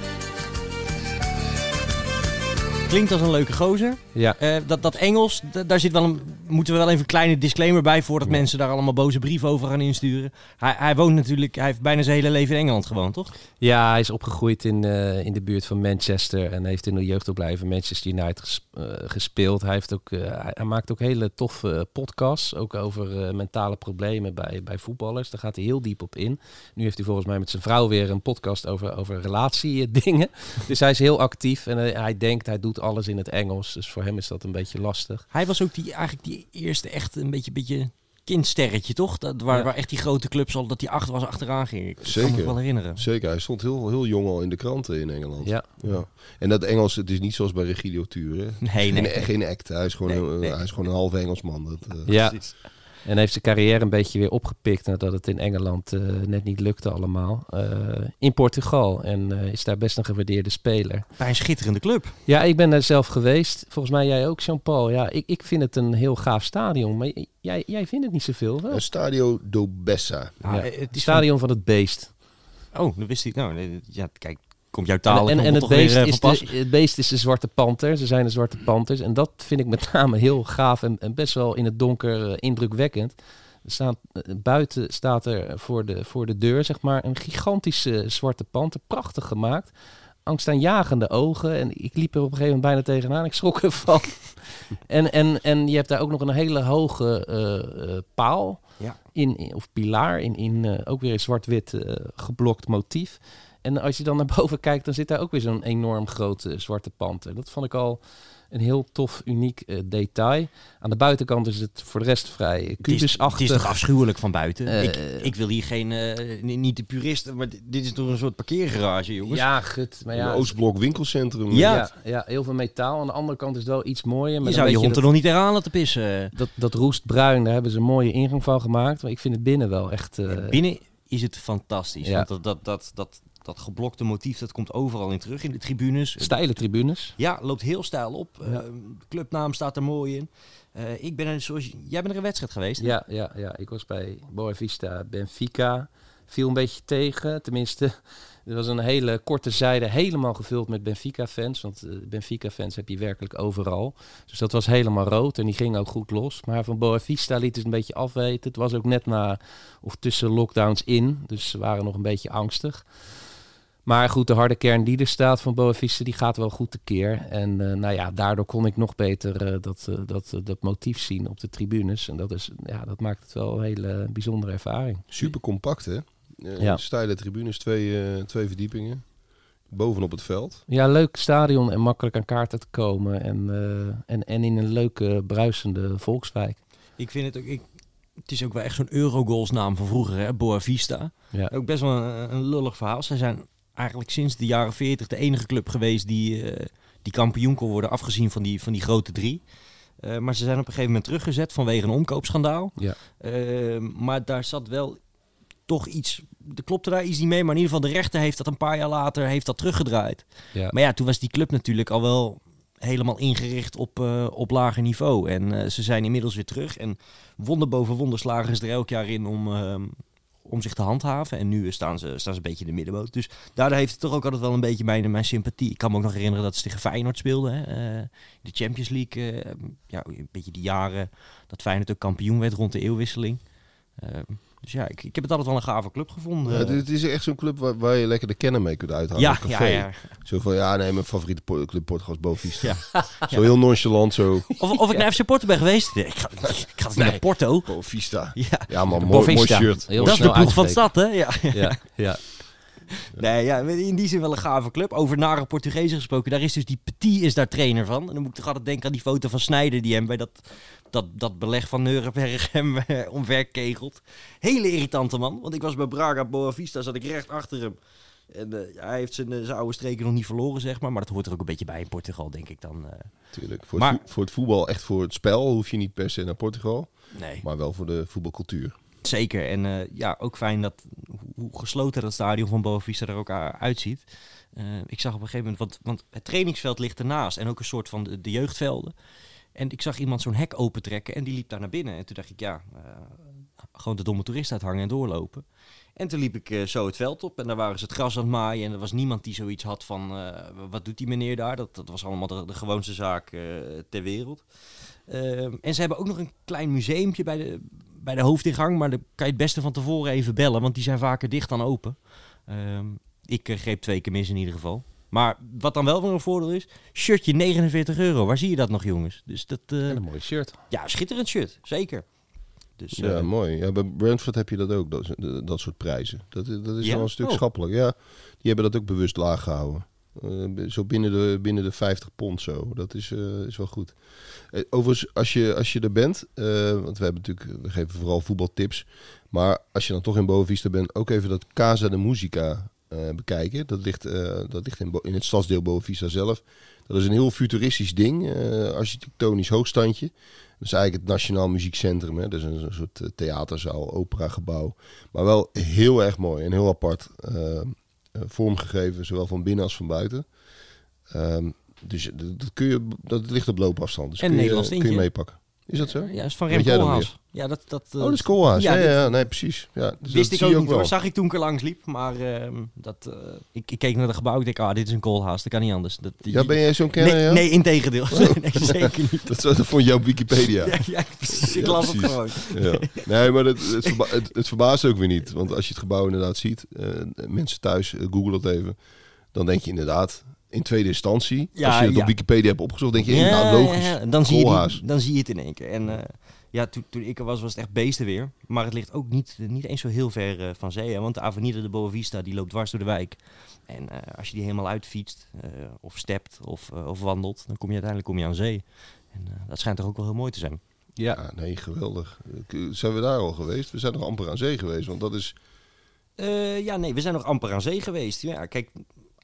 Klinkt als een leuke gozer. Ja, Eh, dat, dat Engels, daar zit wel een, moeten we wel even een kleine disclaimer bij voordat Ja. mensen daar allemaal boze brieven over gaan insturen. Hij, hij woont natuurlijk, hij heeft bijna zijn hele leven in Engeland gewoond, toch? Ja, hij is opgegroeid in, eh, in de buurt van Manchester en heeft in de jeugdopleiding Manchester United ges- eh, gespeeld. Hij, heeft ook, eh, hij, maakt ook hele toffe podcasts, ook over mentale problemen bij, bij voetballers. Daar gaat hij heel diep op in. Nu heeft hij volgens mij met zijn vrouw weer een podcast over, over relatiedingen. dus hij is heel actief en hij denkt, hij doet alles in het Engels. Dus voor hem is dat een beetje lastig. Hij was ook die, eigenlijk die eerste echt een beetje, beetje kindsterretje, toch? Dat, waar, Ja. waar echt die grote clubs al, dat die achter was achteraan ging. Ik kan me Zeker. wel herinneren. Zeker, hij stond heel, heel jong al in de kranten in Engeland. Ja, Ja. En dat Engels, het is niet zoals bij Regidio Tuur. Hè? Nee, nee. Geen, geen act. Hij is gewoon, Nee, een, nee. hij is gewoon een halve Engelsman. Dat, eh, ja. Precies. En heeft zijn carrière een beetje weer opgepikt nadat het in Engeland eh, net niet lukte allemaal. Eh, in Portugal en eh, is daar best een gewaardeerde speler. Bij een schitterende club. Ja, ik ben daar zelf geweest. Volgens mij jij ook, Jean-Paul. Ja, ik, ik vind het een heel gaaf stadion. Maar jij, jij vindt het niet zoveel, wel? Een Stadio do Bessa. Ja, Ja, het is stadion van het beest. van- Oh, dat wist ik. Nou, ja, kijk, komt jouw En, taal en, en het, weer, beest eh, is de, het beest is de Zwarte Panter. Ze zijn de Zwarte Panters. En dat vind ik met name heel gaaf en, en best wel in het donker eh, indrukwekkend. Er staat, eh, buiten staat er voor de, voor de deur zeg maar, een gigantische zwarte panter. Prachtig gemaakt. Angstaanjagende ogen. En ik liep er op een gegeven moment bijna tegenaan. Ik schrok ervan. en, en, en je hebt daar ook nog een hele hoge paal. Ja. In, in- of pilaar. In, in ook weer een zwart-wit geblokt motief. En als je dan naar boven kijkt, dan zit daar ook weer zo'n enorm grote zwarte panter. Dat vond ik al een heel tof, uniek eh, detail. Aan de buitenkant is het voor de rest vrij Het is, het is kubusachtig. toch afschuwelijk van buiten? Eh, ik, ik wil hier geen, eh, ni- niet de puristen, maar dit- is toch een soort parkeergarage, jongens? Ja, gut. Maar Een ja, Oostblok winkelcentrum. Ja. ja, ja, heel veel metaal. Aan de andere kant is het wel iets mooier. je met zou een je hond er nog niet tegenaan laten pissen. dat, dat, roestbruin, daar hebben ze een mooie ingang van gemaakt. Maar ik vind het binnen wel echt... eh, Binnen is het fantastisch. Ja. Want dat, dat, dat, dat, dat geblokte motief, dat komt overal in terug in de tribunes. steile tribunes. Ja, loopt heel stijl op. Ja. Eh, clubnaam staat er mooi in. Eh, ik ben er zoals jij bent er een wedstrijd geweest. hè? Ja, ja, ja, ik was bij Boavista Benfica. Viel een beetje tegen. Tenminste, er was een hele korte zijde helemaal gevuld met Benfica-fans. Want eh, Benfica-fans heb je werkelijk overal. Dus dat was helemaal rood en die ging ook goed los. Maar van Boavista liet het een beetje afweten. Het was ook net na of tussen lockdowns in. Dus ze waren nog een beetje angstig. Maar goed, de harde kern die er staat van Boavista, die gaat wel goed tekeer. En eh, nou ja, daardoor kon ik nog beter eh, dat, eh, dat, dat motief zien op de tribunes. En dat, is, ja, dat maakt het wel een hele bijzondere ervaring. Super compact, hè? Ja. Steile tribunes, twee, eh, twee verdiepingen. Bovenop het veld. Ja, leuk stadion en makkelijk aan kaarten te komen. En, eh, en, en in een leuke, bruisende volkswijk. Ik vind het ook... Ik, het is ook wel echt zo'n Eurogoals naam van vroeger, hè? Boa Vista. Ja, Ook best wel een, een lullig verhaal. Zij zijn eigenlijk sinds de jaren 40 de enige club geweest die, eh, die kampioen kon worden, afgezien van die, van die grote drie. Eh, maar ze zijn op een gegeven moment teruggezet vanwege een omkoopschandaal. Ja. Eh, maar daar zat wel toch iets, er klopte daar iets niet mee. Maar in ieder geval de rechter heeft dat een paar jaar later heeft dat teruggedraaid. ja. Maar ja, toen was die club natuurlijk al wel helemaal ingericht op, eh, op lager niveau. En ze zijn inmiddels weer terug. En wonder boven wonder slagen ze er elk jaar in om, ehm, om zich te handhaven. En nu staan ze, staan ze een beetje in de middenboot. Dus daardoor heeft het toch ook altijd wel een beetje mijn, sympathie. Ik kan me ook nog herinneren dat ze tegen Feyenoord speelden. Hè? eh, de Champions League. eh, ja, een beetje die jaren dat Feyenoord ook kampioen werd rond de eeuwwisseling. Ehm, dus ja, ik, ik heb het altijd wel een gave club gevonden. Ja, het is echt zo'n club waar, waar je lekker de kennen mee kunt uithalen. ja, café. ja. Zo van, ja, nee, mijn favoriete po- club Portugal is Bovista. Ja. Zo heel nonchalant, zo. Of, of ik naar FC Porto ben geweest. Nee, ik ga, ik ga naar Porto. Bovista. Ja, Ja, man, mooi, mooi shirt. Heel dat is de ploeg van de stad, hè? Ja. Ja, ja. Nee, ja, in die zin wel een gave club. Over nare Portugezen gesproken, daar is dus die Petit is daar trainer van. En dan moet ik toch altijd denken aan die foto van Snijder die hem bij dat, dat, dat beleg van Nuremberg hem eh, omverkegelt. Hele irritante man, want ik was bij Braga Boavista, zat ik recht achter hem. En eh, hij heeft zijn, eh, zijn oude streken nog niet verloren, zeg maar. Maar dat hoort er ook een beetje bij in Portugal, denk ik dan. eh. Tuurlijk. Voor, Maar- het vo- voor het voetbal, echt voor het spel, hoef je niet per se naar Portugal. nee. Maar wel voor de voetbalcultuur. Zeker. En ja, ook fijn dat hoe gesloten dat stadion van Boavista er ook uitziet. Ik zag op een gegeven moment, want, want het trainingsveld ligt ernaast en ook een soort van de, de jeugdvelden. En ik zag iemand zo'n hek opentrekken en die liep daar naar binnen. En toen dacht ik, ja, eh, gewoon de domme toerist uithangen en doorlopen. En toen liep ik eh, zo het veld op en daar waren ze het gras aan het maaien. En er was niemand die zoiets had van, eh, wat doet die meneer daar? Dat, dat was allemaal de, gewoonste zaak ter wereld. Ehm, en ze hebben ook nog een klein museumpje bij de, bij de hoofdingang. Maar daar kan je het beste van tevoren even bellen, want die zijn vaker dicht dan open. Ehm, ik greep twee keer mis in ieder geval. Maar wat dan wel weer een voordeel is, shirtje 49 euro. Waar zie je dat nog, jongens? Dus dat, eh, En een mooi shirt. ja, schitterend shirt, zeker. Dus, Ja, eh, mooi. Ja, bij Brentford heb je dat ook, dat, dat soort prijzen. Dat, dat is Ja? wel een stuk Oh. schappelijk. Ja, die hebben dat ook bewust laag gehouden. Eh, zo binnen de, binnen de 50 pond zo. Dat is, eh, is wel goed. Eh, overigens, als je, als je er bent, eh, want we hebben natuurlijk, we geven vooral voetbaltips. Maar als je dan toch in Boavista bent, ook even dat Casa de Musica eh, bekijken. Dat ligt, eh, dat ligt in, in het stadsdeel Boavista zelf. Dat is een heel futuristisch ding, eh, architectonisch hoogstandje. Dat is eigenlijk het Nationaal Muziekcentrum. Hè. Dat is een, soort eh, theaterzaal, operagebouw. Maar wel heel erg mooi en heel apart eh, eh, vormgegeven, zowel van binnen als van buiten. Ehm, dus dat, kun je, dat ligt op loopafstand. Dus En kun, je, Nederlands kun je meepakken. Is dat zo? ja, is van Rem Koolhaas. Ja, dat, dat, eh, oh, dat is Koolhaas. Ja, ja, nee, precies. Ja, dus wist ik ook je niet hoor. wel. Zag ik toen ik er langs liep. Maar ehm, dat, eh, ik, ik keek naar de gebouw. Ik denk, ah, dit is een koolhaas. Dat kan niet anders. Dat, Ja, ben jij zo'n kenner? nee, ja? nee, integendeel. nee, zeker niet. Dat, dat vond op Wikipedia. Ja, ja, precies. Ik las het precies. gewoon. Ja. Nee, maar het, het, verba- het, het verbaast ook weer niet. Want als je het gebouw inderdaad ziet, eh, mensen thuis, eh, google dat even. Dan denk je inderdaad, in tweede instantie, Ja, als je het ja. op Wikipedia hebt opgezocht, denk je, nou logisch. ja, Dan, zie je die, dan zie je het in één keer. En eh, Ja, toen, toen ik er was, was het echt beestenweer. Maar het ligt ook niet, niet eens zo heel ver eh, van zee. Hè? Want de Avenida de Boavista die loopt dwars door de wijk. En eh, als je die helemaal uitfietst, of stept, of, of wandelt, dan kom je uiteindelijk kom je aan zee. En dat schijnt toch ook wel heel mooi te zijn. Ja, Ja, nee, geweldig. Zijn we daar al geweest? We zijn nog amper aan zee geweest, want dat is... Ja, nee, we zijn nog amper aan zee geweest. Ja, kijk,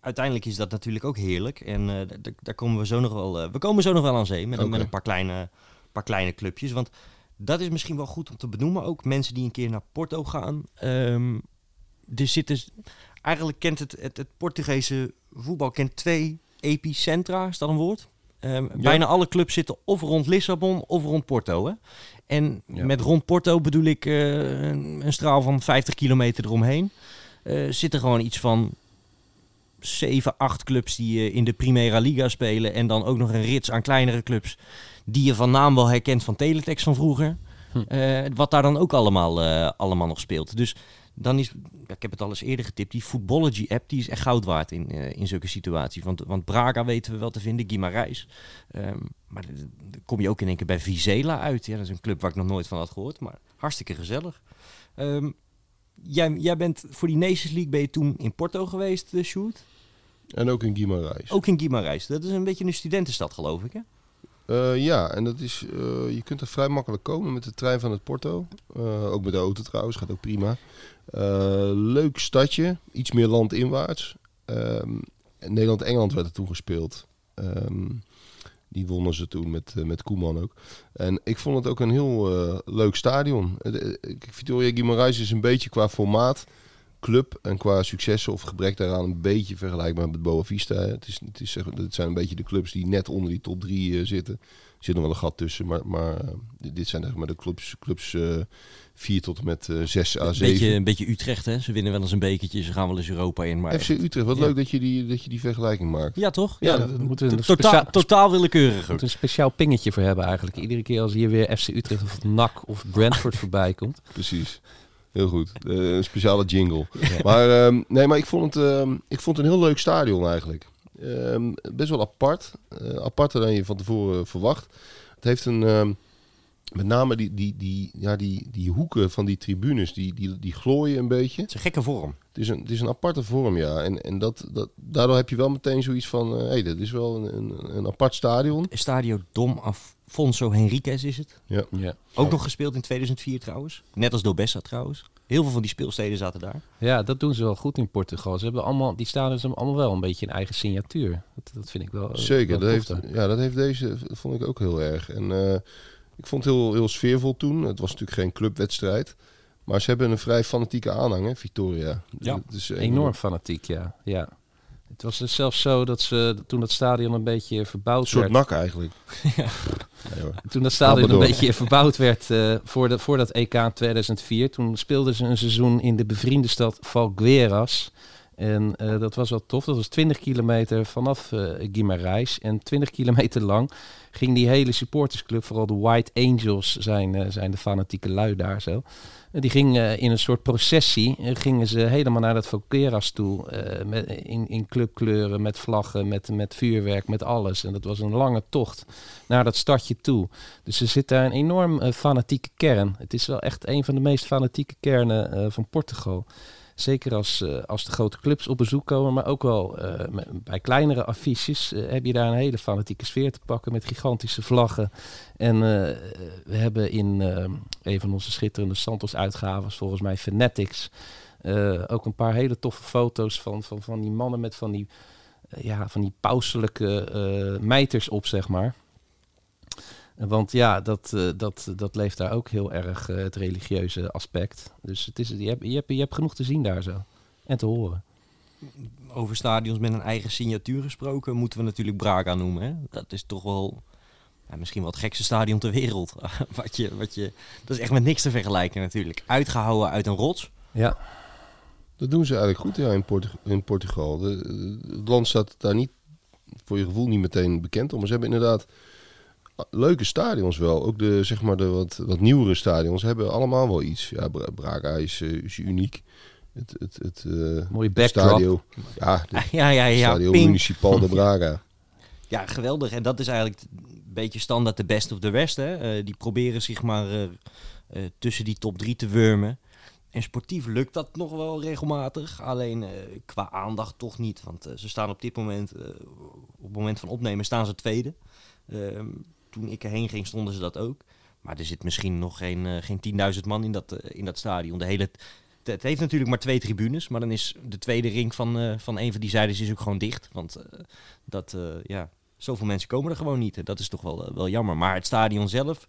uiteindelijk is dat natuurlijk ook heerlijk. En eh, daar komen we zo nog wel. eh, we komen zo nog wel aan zee met, een- met een paar kleine, paar kleine clubjes. Want dat is misschien wel goed om te benoemen. Ook mensen die een keer naar Porto gaan. Er zitten. Eigenlijk kent het, het, het Portugese voetbal kent twee epicentra, is dat een woord? Ehm, Bijna alle clubs zitten of rond Lissabon of rond Porto. Hè? En Ja. met rond Porto bedoel ik eh, een, een straal van 50 kilometer eromheen. Eh zitten gewoon iets van 7, 8 clubs die eh, in de Primera Liga spelen. En dan ook nog een rits aan kleinere clubs die je van naam wel herkent van Teletext van vroeger. Hm. Eh, wat daar dan ook allemaal, eh, allemaal nog speelt. Dus dan is, ik heb het al eens eerder getipt, die Footballogy-app die is echt goud waard in, in zulke situaties. Want, want Braga weten we wel te vinden, Guimarães. Ehm maar dan kom je ook in één keer bij Vizela uit. Ja, dat is een club waar ik nog nooit van had gehoord, maar hartstikke gezellig. Ehm, jij, jij bent voor die Nations League ben je toen in Porto geweest, uh, Sjoerd? En ook in Guimarães. Ook in Guimarães. Dat is een beetje een studentenstad, geloof ik, hè? Eh, ja, en dat is, eh, je kunt er vrij makkelijk komen met de trein van het Porto. Eh, ook met de auto trouwens, gaat ook prima. Eh, leuk stadje, iets meer landinwaarts. Ehm, en Nederland-Engeland werd er toen gespeeld. Ehm, die wonnen ze toen met, eh, met Koeman ook. En ik vond het ook een heel eh, leuk stadion. Eh, Victoria Guimarães is een beetje qua formaat, club en qua successen of gebrek daaraan een beetje vergelijkbaar met Boa Vista. hè. Het, is, het, is, het zijn een beetje de clubs die net onder die top drie eh, zitten. Er zit nog wel een gat tussen, maar, maar dit, zijn zeg maar de clubs, clubs 4 tot en met eh 6 à Een 7. beetje, een beetje Utrecht, hè? Ze winnen wel eens een bekertje, ze gaan wel eens Europa in. Maar FC Utrecht, wat Ja. leuk dat je, die, dat je die vergelijking maakt. Ja, toch? Ja, moeten we een totaal, speciaal- totaal willekeurig ook. moet een speciaal pingetje voor hebben eigenlijk. Iedere keer als hier weer FC Utrecht of NAC of Brentford voorbij komt. Precies. Heel goed. Eh, een speciale jingle. Maar, ehm, nee, maar ik vond, het, ehm, ik vond het een heel leuk stadion eigenlijk. Ehm, best wel apart. Eh, aparter dan je van tevoren verwacht. Het heeft een... met name die, die, die, ja, die, die hoeken van die tribunes, die, die, die glooien een beetje. Het is een gekke vorm. Het is een, het is een aparte vorm, ja. En, en dat, dat, daardoor heb je wel meteen zoiets van... Hé, hey, dat is wel een, een, een apart stadion. Stadio Dom Afonso Henriquez is het. Ja. Ja. Ook nog gespeeld in 2004 trouwens. Net als Dobessa trouwens. Heel veel van die speelsteden zaten daar. ja, dat doen ze wel goed in Portugal. Ze hebben allemaal, die stadions hebben allemaal wel een beetje een eigen signatuur. Dat, dat vind ik wel Zeker, wel dat heeft, ja, dat heeft deze, vond ik ook heel erg. En eh, ik vond het heel, heel sfeervol toen. Het was natuurlijk geen clubwedstrijd. Maar ze hebben een vrij fanatieke aanhang, hè, Victoria. Ja, eh, Enorm fanatiek, ja. ja. Het was dus zelfs zo dat ze, toen dat stadion een beetje verbouwd Een soort werd... nak eigenlijk. Nee, hoor. Toen dat stadion een beetje verbouwd werd eh, voor, de, voor dat EK in 2004, toen speelden ze een seizoen in de bevriende stad Valgueiras. En eh, dat was wel tof. Dat was 20 kilometer vanaf eh Guimarães. En 20 kilometer lang ging die hele supportersclub, vooral de White Angels zijn, eh, zijn de fanatieke lui daar zo. Die gingen in een soort processie, gingen ze helemaal naar dat Valgueiras toe. met, in, in clubkleuren, met vlaggen, met, met vuurwerk, met alles. En dat was een lange tocht naar dat stadje toe. Dus er zit daar een enorm fanatieke kern. Het is wel echt een van de meest fanatieke kernen van Portugal. Zeker als, eh, als de grote clubs op bezoek komen, maar ook wel eh, bij kleinere affiches eh, heb je daar een hele fanatieke sfeer te pakken met gigantische vlaggen. En we hebben in een van onze schitterende Santos-uitgaves, volgens mij Fanatics, ook een paar hele toffe foto's van, van, van die mannen met van die, ja, van die pauselijke mijters op, zeg maar. Want ja, dat, eh, dat, dat leeft daar ook heel erg, eh, het religieuze aspect. Dus het is, je, hebt, je, hebt, je hebt genoeg te zien daar zo. En te horen. Over stadions met een eigen signatuur gesproken, moeten we natuurlijk Braga noemen. Hè? Dat is toch wel ja, misschien wel het gekste stadion ter wereld. wat je, wat je, dat is echt met niks te vergelijken natuurlijk. Uitgehouden uit een rots. Ja, Dat doen ze eigenlijk goed ja, in, Portu- in Portugal. De, de- het land staat daar niet, voor je gevoel niet meteen bekend om. Maar ze hebben inderdaad leuke stadions wel. Ook de, zeg maar de wat, wat nieuwere stadions hebben allemaal wel iets. Ja, Bra- Braga is, eh, is uniek. Het, het, het, eh, mooie backdrop. stadio, ja, de Ja, ja, ja. Stadio. Municipal de Braga. Ja, geweldig. En dat is eigenlijk een beetje standaard de best of the rest. Hè? Eh, die proberen zich maar eh, eh, tussen die top drie te wurmen. En sportief lukt dat nog wel regelmatig. Alleen eh, qua aandacht toch niet. Want ze staan op dit moment, eh, op het moment van opnemen, staan ze tweede. Toen ik erheen ging, stonden ze dat ook. Maar er zit misschien nog geen, eh, geen 10.000 man in dat, eh, in dat stadion. De hele, het, heeft natuurlijk maar twee tribunes. Maar dan is de tweede ring van, eh, van een van die zijdes is ook gewoon dicht. Want dat, eh, ja, zoveel mensen komen er gewoon niet. Dat is toch wel, wel jammer. Maar het stadion zelf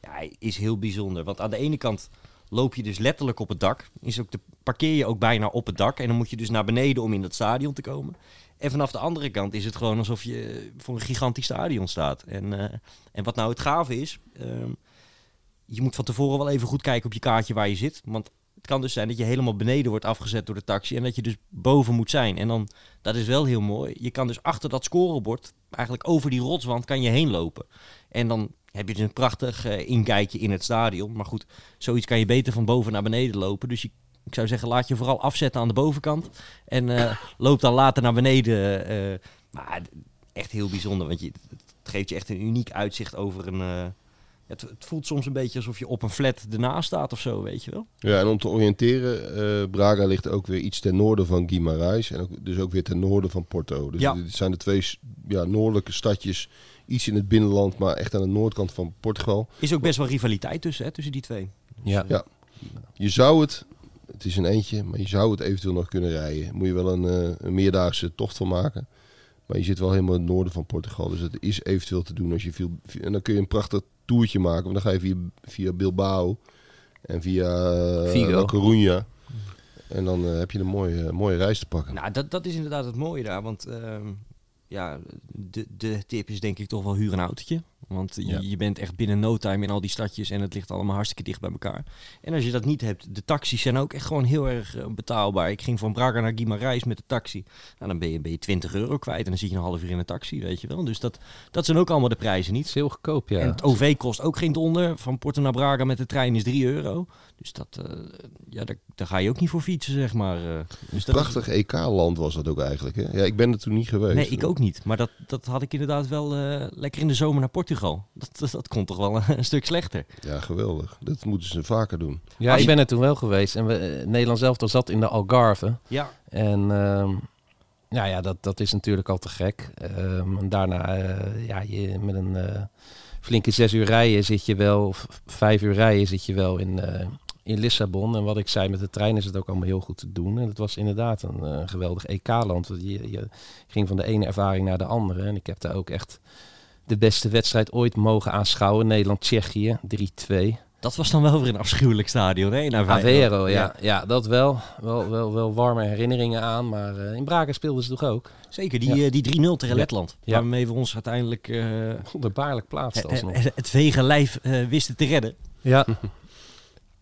ja, is heel bijzonder. Want aan de ene kant loop je dus letterlijk op het dak. Is ook de, parkeer je ook bijna op het dak. En dan moet je dus naar beneden om in dat stadion te komen. En vanaf de andere kant is het gewoon alsof je voor een gigantisch stadion staat. En, eh, en wat nou het gave is, ehm, je moet van tevoren wel even goed kijken op je kaartje waar je zit. Want het kan dus zijn dat je helemaal beneden wordt afgezet door de taxi en dat je dus boven moet zijn. En dan, dat is wel heel mooi. Je kan dus achter dat scorebord, eigenlijk over die rotswand, kan je heen lopen. En dan heb je dus een prachtig eh, inkijkje in het stadion. Maar goed, zoiets kan je beter van boven naar beneden lopen. Dus je, ik zou zeggen, laat je vooral afzetten aan de bovenkant. En eh, loop dan later naar beneden. eh, maar echt heel bijzonder, want je, het geeft je echt een uniek uitzicht over een... eh, het, het voelt soms een beetje alsof je op een flat ernaast staat of zo, weet je wel. Ja, en om te oriënteren, eh, Braga ligt ook weer iets ten noorden van Guimarães en ook, dus ook weer ten noorden van Porto. Dus Ja. dit zijn de twee ja, noordelijke stadjes, iets in het binnenland, maar echt aan de noordkant van Portugal. Is ook best wel rivaliteit tussen, hè, tussen die twee. Ja. Ja. Je zou het, het is een eentje, maar je zou het eventueel nog kunnen rijden. Moet je wel een, eh, een meerdaagse tocht van maken. Maar je zit wel helemaal in het noorden van Portugal, dus het is eventueel te doen als je veel. En dan kun je een prachtig toertje maken, want dan ga je via, via Bilbao en via Vigo. La Coruña. En dan eh, heb je een mooie, mooie reis te pakken. Nou, dat, dat is inderdaad het mooie daar. Want ehm, ja, de, de tip is denk ik toch wel huur een autootje. Want je, Ja. je bent echt binnen no time in al die stadjes en het ligt allemaal hartstikke dicht bij elkaar. En als je dat niet hebt, de taxis zijn ook echt gewoon heel erg eh, betaalbaar. Ik ging van Braga naar Guimarães met de taxi. Nou, dan ben je, ben je 20 euro kwijt en dan zit je een half uur in een taxi, weet je wel. Dus dat, dat zijn ook allemaal de prijzen Het niet. is heel goedkoop, ja. En het OV kost ook geen donder. Van Porto naar Braga met de trein is 3 euro. Dus dat, eh, ja, daar, daar ga je ook niet voor fietsen, zeg maar. eh. dus dat is- Prachtig EK-land was dat ook eigenlijk. Hè? Ja, ik ben er toen niet geweest. Nee, ik ook niet. Maar dat, dat had ik inderdaad wel eh, lekker in de zomer naar Portugal. Dat, dat, dat kon toch wel een, stuk slechter. Ja, geweldig. Dat moeten ze vaker doen. Ja, Als ik ben er toen wel geweest. En we, eh, Nederland zelf zat in de Algarve. Ja. En ehm, nou ja, dat, dat is natuurlijk al te gek. Ehm, en daarna, eh, ja, je, met een eh, flinke zes uur rijden zit je wel, of vijf uur rijden zit je wel in, eh, in Lissabon. En wat ik zei, met de trein is het ook allemaal heel goed te doen. En het was inderdaad een eh, geweldig EK-land. Want Je, je ging van de ene ervaring naar de andere. En ik heb daar ook echt de beste wedstrijd ooit mogen aanschouwen. Nederland-Tsjechië, 3-2. Dat was dan wel weer een afschuwelijk stadion, hè? Naar ja. ja. dat wel. Wel, wel. wel warme herinneringen aan. Maar eh, in Braga speelden ze toch ook. Zeker, die, Ja. eh, die 3-0 tegen Ja. Letland. Ja. Waarmee we ons uiteindelijk eh, Wonderbaarlijk plaatst het, alsnog. het, het vege lijf eh, wisten te redden. Ja.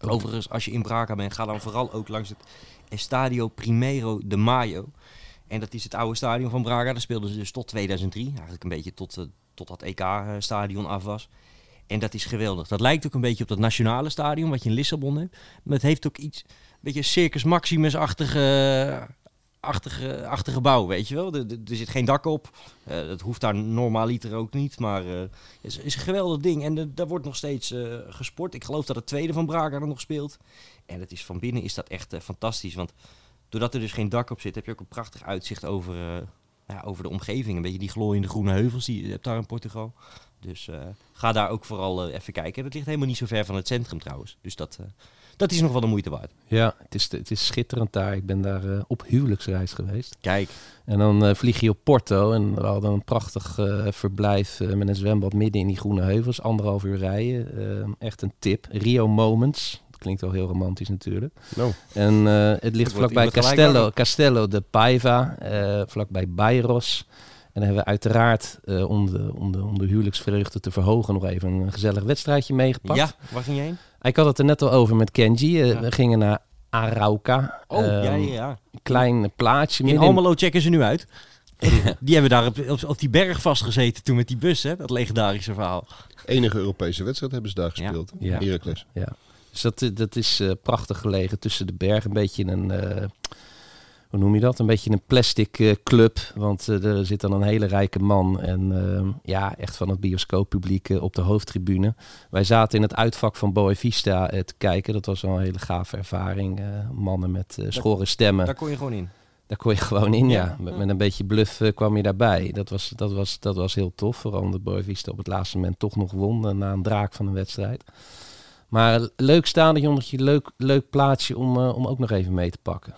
Overigens, als je in Braga bent, ga dan vooral ook langs het Estadio Primero de Mayo. En dat is het oude stadion van Braga. Daar speelden ze dus tot 2003. Eigenlijk een beetje tot, eh, tot dat EK-stadion af was. En dat is geweldig. Dat lijkt ook een beetje op dat nationale stadion wat je in Lissabon hebt. Maar het heeft ook iets, een beetje Circus Maximus-achtige achtige, achtige bouw, weet je wel. Er, zit geen dak op. Eh, dat hoeft daar normaaliter ook niet. Maar eh, het is, is een geweldig ding. En daar wordt nog steeds eh, gesport. Ik geloof dat het tweede van Braga er nog speelt. En het is, van binnen is dat echt eh, fantastisch. Want doordat er dus geen dak op zit, heb je ook een prachtig uitzicht over, eh, ja, over de omgeving. Een beetje die glooiende groene heuvels die je hebt daar in Portugal. Dus eh, ga daar ook vooral eh, even kijken. En dat ligt helemaal niet zo ver van het centrum trouwens. Dus dat, eh, dat is nog wel de moeite waard. ja, het is, het is schitterend daar. Ik ben daar op huwelijksreis geweest. Kijk, En dan vlieg je op Porto. En we hadden een prachtig verblijf met een zwembad midden in die groene heuvels. Anderhalf uur rijden. Echt een tip. Rio Moments. Klinkt wel heel romantisch natuurlijk. Nou, En eh, het ligt vlakbij Castello. Castello de Paiva, eh, vlakbij Bairos. En dan hebben we uiteraard, eh, om, de, om, de, om de huwelijksvreugde te verhogen, nog even een gezellig wedstrijdje meegepakt. ja, waar ging je heen? Ik had het er net al over met Kenji. Ja. We gingen naar Arauca. Oh, ja, Ehm, ja, ja. Klein plaatsje. In Almelo checken ze nu uit. Die hebben daar op, op, op die berg vastgezeten toen met die bus, hè? Dat legendarische verhaal. enige Europese wedstrijd hebben ze daar gespeeld. Ja. Heracles. Ja. Dus dat, dat is eh, prachtig gelegen tussen de bergen. Een beetje in een, eh, hoe noem je dat? Een beetje een plastic eh, club. Want er zit dan een hele rijke man. En eh, ja, echt van het bioscooppubliek op de hoofdtribune. Wij zaten in het uitvak van Boa Vista te kijken. Dat was wel een hele gave ervaring. Mannen met schorre stemmen. Daar kon je gewoon in. Daar kon je gewoon in, ja. Ja. Met, met een beetje bluff kwam je daarbij. Dat was, dat, was, dat was heel tof. Vooral omdat Boa Vista op het laatste moment toch nog won. na een draak van een wedstrijd. Maar leuk stadionnetje, leuk, leuk plaatsje om, eh, om ook nog even mee te pakken.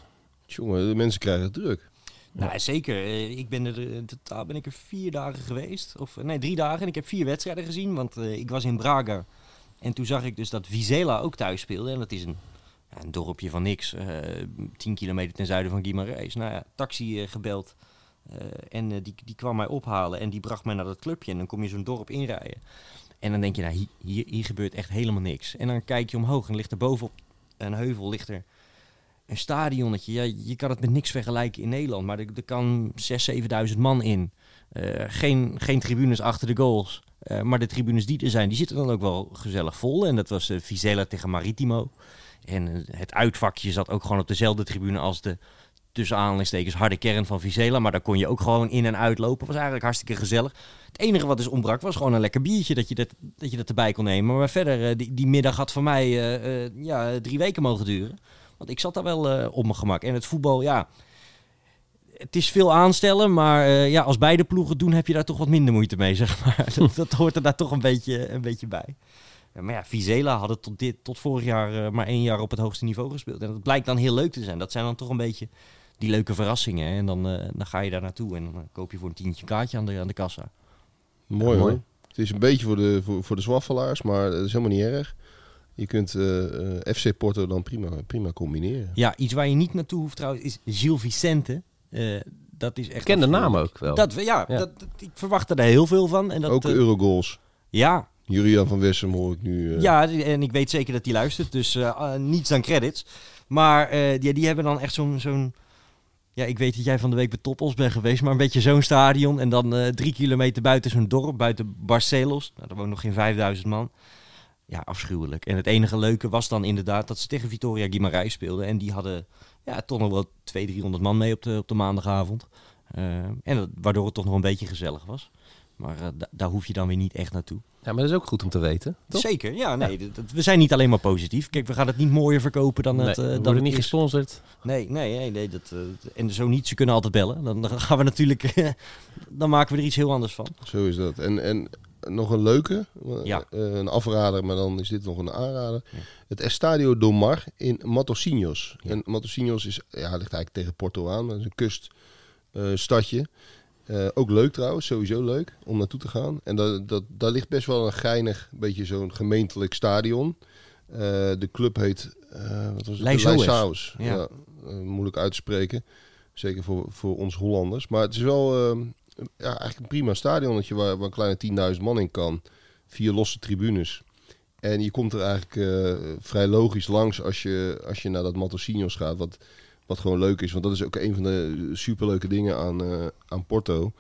Jongen, de mensen krijgen het druk. Nou, zeker. Eh, Ik ben er in totaal ben ik er vier dagen geweest. Of nee, drie dagen. En ik heb vier wedstrijden gezien. Want eh, ik was in Braga. En toen zag ik dus dat Vizela ook thuis speelde. En dat is een, een dorpje van niks. eh 10 kilometer ten zuiden van Guimarães. Nou ja, taxi eh, gebeld. Eh, en eh, die, die kwam mij ophalen. En die bracht mij naar dat clubje. En dan kom je zo'n dorp inrijden. En dan denk je, nou, hier, hier, gebeurt echt helemaal niks. En dan kijk je omhoog en ligt er bovenop een heuvel ligt er een stadionnetje. Ja, je kan het met niks vergelijken in Nederland, maar er, kan 6.000, 7.000 man in. Eh, geen, geen tribunes achter de goals. Eh, maar de tribunes die er zijn, die zitten dan ook wel gezellig vol. En dat was eh Vizela tegen Maritimo. En het uitvakje zat ook gewoon op dezelfde tribune als de tussen aanhalingstekens harde kern van Vizela. Maar daar kon je ook gewoon in en uitlopen. was eigenlijk hartstikke gezellig. Het enige wat dus ontbrak was gewoon een lekker biertje dat je dat, dat, je dat erbij kon nemen. Maar verder, eh, die, die middag had voor mij eh, eh, ja, drie weken mogen duren. Want ik zat daar wel op mijn gemak. En het voetbal, ja. Het is veel aanstellen, maar ja, als beide ploegen doen, heb je daar toch wat minder moeite mee, zeg maar. dat, dat hoort er daar toch een beetje, een beetje bij. Maar ja, Vizela had het tot, dit, tot vorig jaar maar één jaar op het hoogste niveau gespeeld. En dat blijkt dan heel leuk te zijn. Dat zijn dan toch een beetje die leuke verrassingen. hè. En dan, eh, dan ga je daar naartoe en dan eh, koop je voor een tientje een kaartje aan de, aan de kassa. Mooi Ja, hoor. mooi. Het is een beetje voor de, voor, voor de zwaffelaars, maar dat is helemaal niet erg. Je kunt eh, eh, FC Porto dan prima, prima combineren. Ja, iets waar je niet naartoe hoeft trouwens, is Gilles Vicente. Eh, dat is echt... Ik ken de naam ook wel. Dat, ja, Ja. Dat, dat- ik verwachtte er heel veel van. En dat, Ook eh, Eurogoals. ja, Julian van Wessem hoor ik nu. eh, ja, en ik weet zeker dat die luistert, dus niets dan credits. Maar eh, die, die hebben dan echt zo'n... zo'n ja, ik weet dat jij van de week bij Topos bent geweest, maar een beetje zo'n stadion. En dan eh, drie kilometer buiten zo'n dorp, buiten Barcelos. Nou, daar woont nog geen 5000 man. Ja, afschuwelijk. En het enige leuke was dan inderdaad dat ze tegen Vitoria Guimarães speelden. En die hadden ja, toch nog wel 200, 300 man mee op de, op de maandagavond. Eh, en dat, waardoor het toch nog een beetje gezellig was. Maar eh, da- daar hoef je dan weer niet echt naartoe. Ja, maar dat is ook goed om te weten, toch? Zeker, ja. Nee, we zijn niet alleen maar positief. Kijk, we gaan het niet mooier verkopen dan Nee, het, eh, we dan worden het niet is. gesponsord. Nee, nee, nee. nee dat, eh, en zo niet, ze kunnen altijd bellen. Dan, dan gaan we natuurlijk... dan maken we er iets heel anders van. Zo is dat. En, en nog een leuke, eh, Ja. een afrader, maar dan is dit nog een aanrader. Ja. Het Estadio do Mar in Matosinhos. Ja. En Matosinhos is, ja, ligt eigenlijk tegen Porto aan. Dat is een kuststadje. Eh, ook leuk trouwens, sowieso leuk om naartoe te gaan. En dat, dat, daar ligt best wel een geinig, beetje zo'n gemeentelijk stadion. Eh, de club heet uh, wat was het? Ja. Ja. moeilijk uit te spreken. Zeker voor, voor ons Hollanders. Maar het is wel eh, ja, eigenlijk een prima stadionnetje waar, waar een kleine 10.000 man in kan. Vier losse tribunes. En je komt er eigenlijk vrij logisch langs als je, als je naar dat Matosinhos gaat. Wat, wat gewoon leuk is. Want dat is ook een van de superleuke dingen aan, eh, aan Porto.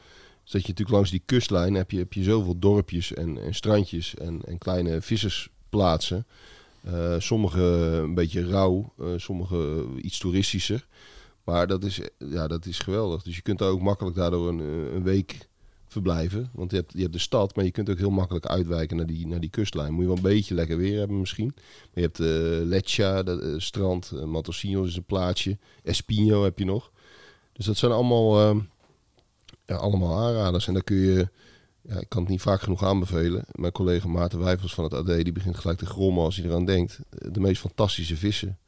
Is dat je natuurlijk langs die kustlijn heb je, heb je zoveel dorpjes en, en strandjes en, en kleine vissersplaatsen. Eh, sommige een beetje rauw, eh, sommige iets toeristischer. Maar dat is, ja, dat is geweldig. Dus je kunt daar ook makkelijk daardoor een, een week verblijven. Want je hebt, je hebt de stad, maar je kunt ook heel makkelijk uitwijken naar die, naar die kustlijn. Moet je wel een beetje lekker weer hebben misschien. Maar je hebt uh, Leccia, dat uh, strand, uh, is een plaatsje. Espino heb je nog. Dus dat zijn allemaal, uh, ja, allemaal aanraders. En dan kun je, ja, ik kan het niet vaak genoeg aanbevelen. Mijn collega Maarten Wijfels van het AD, die begint gelijk te grommen als hij eraan denkt. De meest fantastische vissen.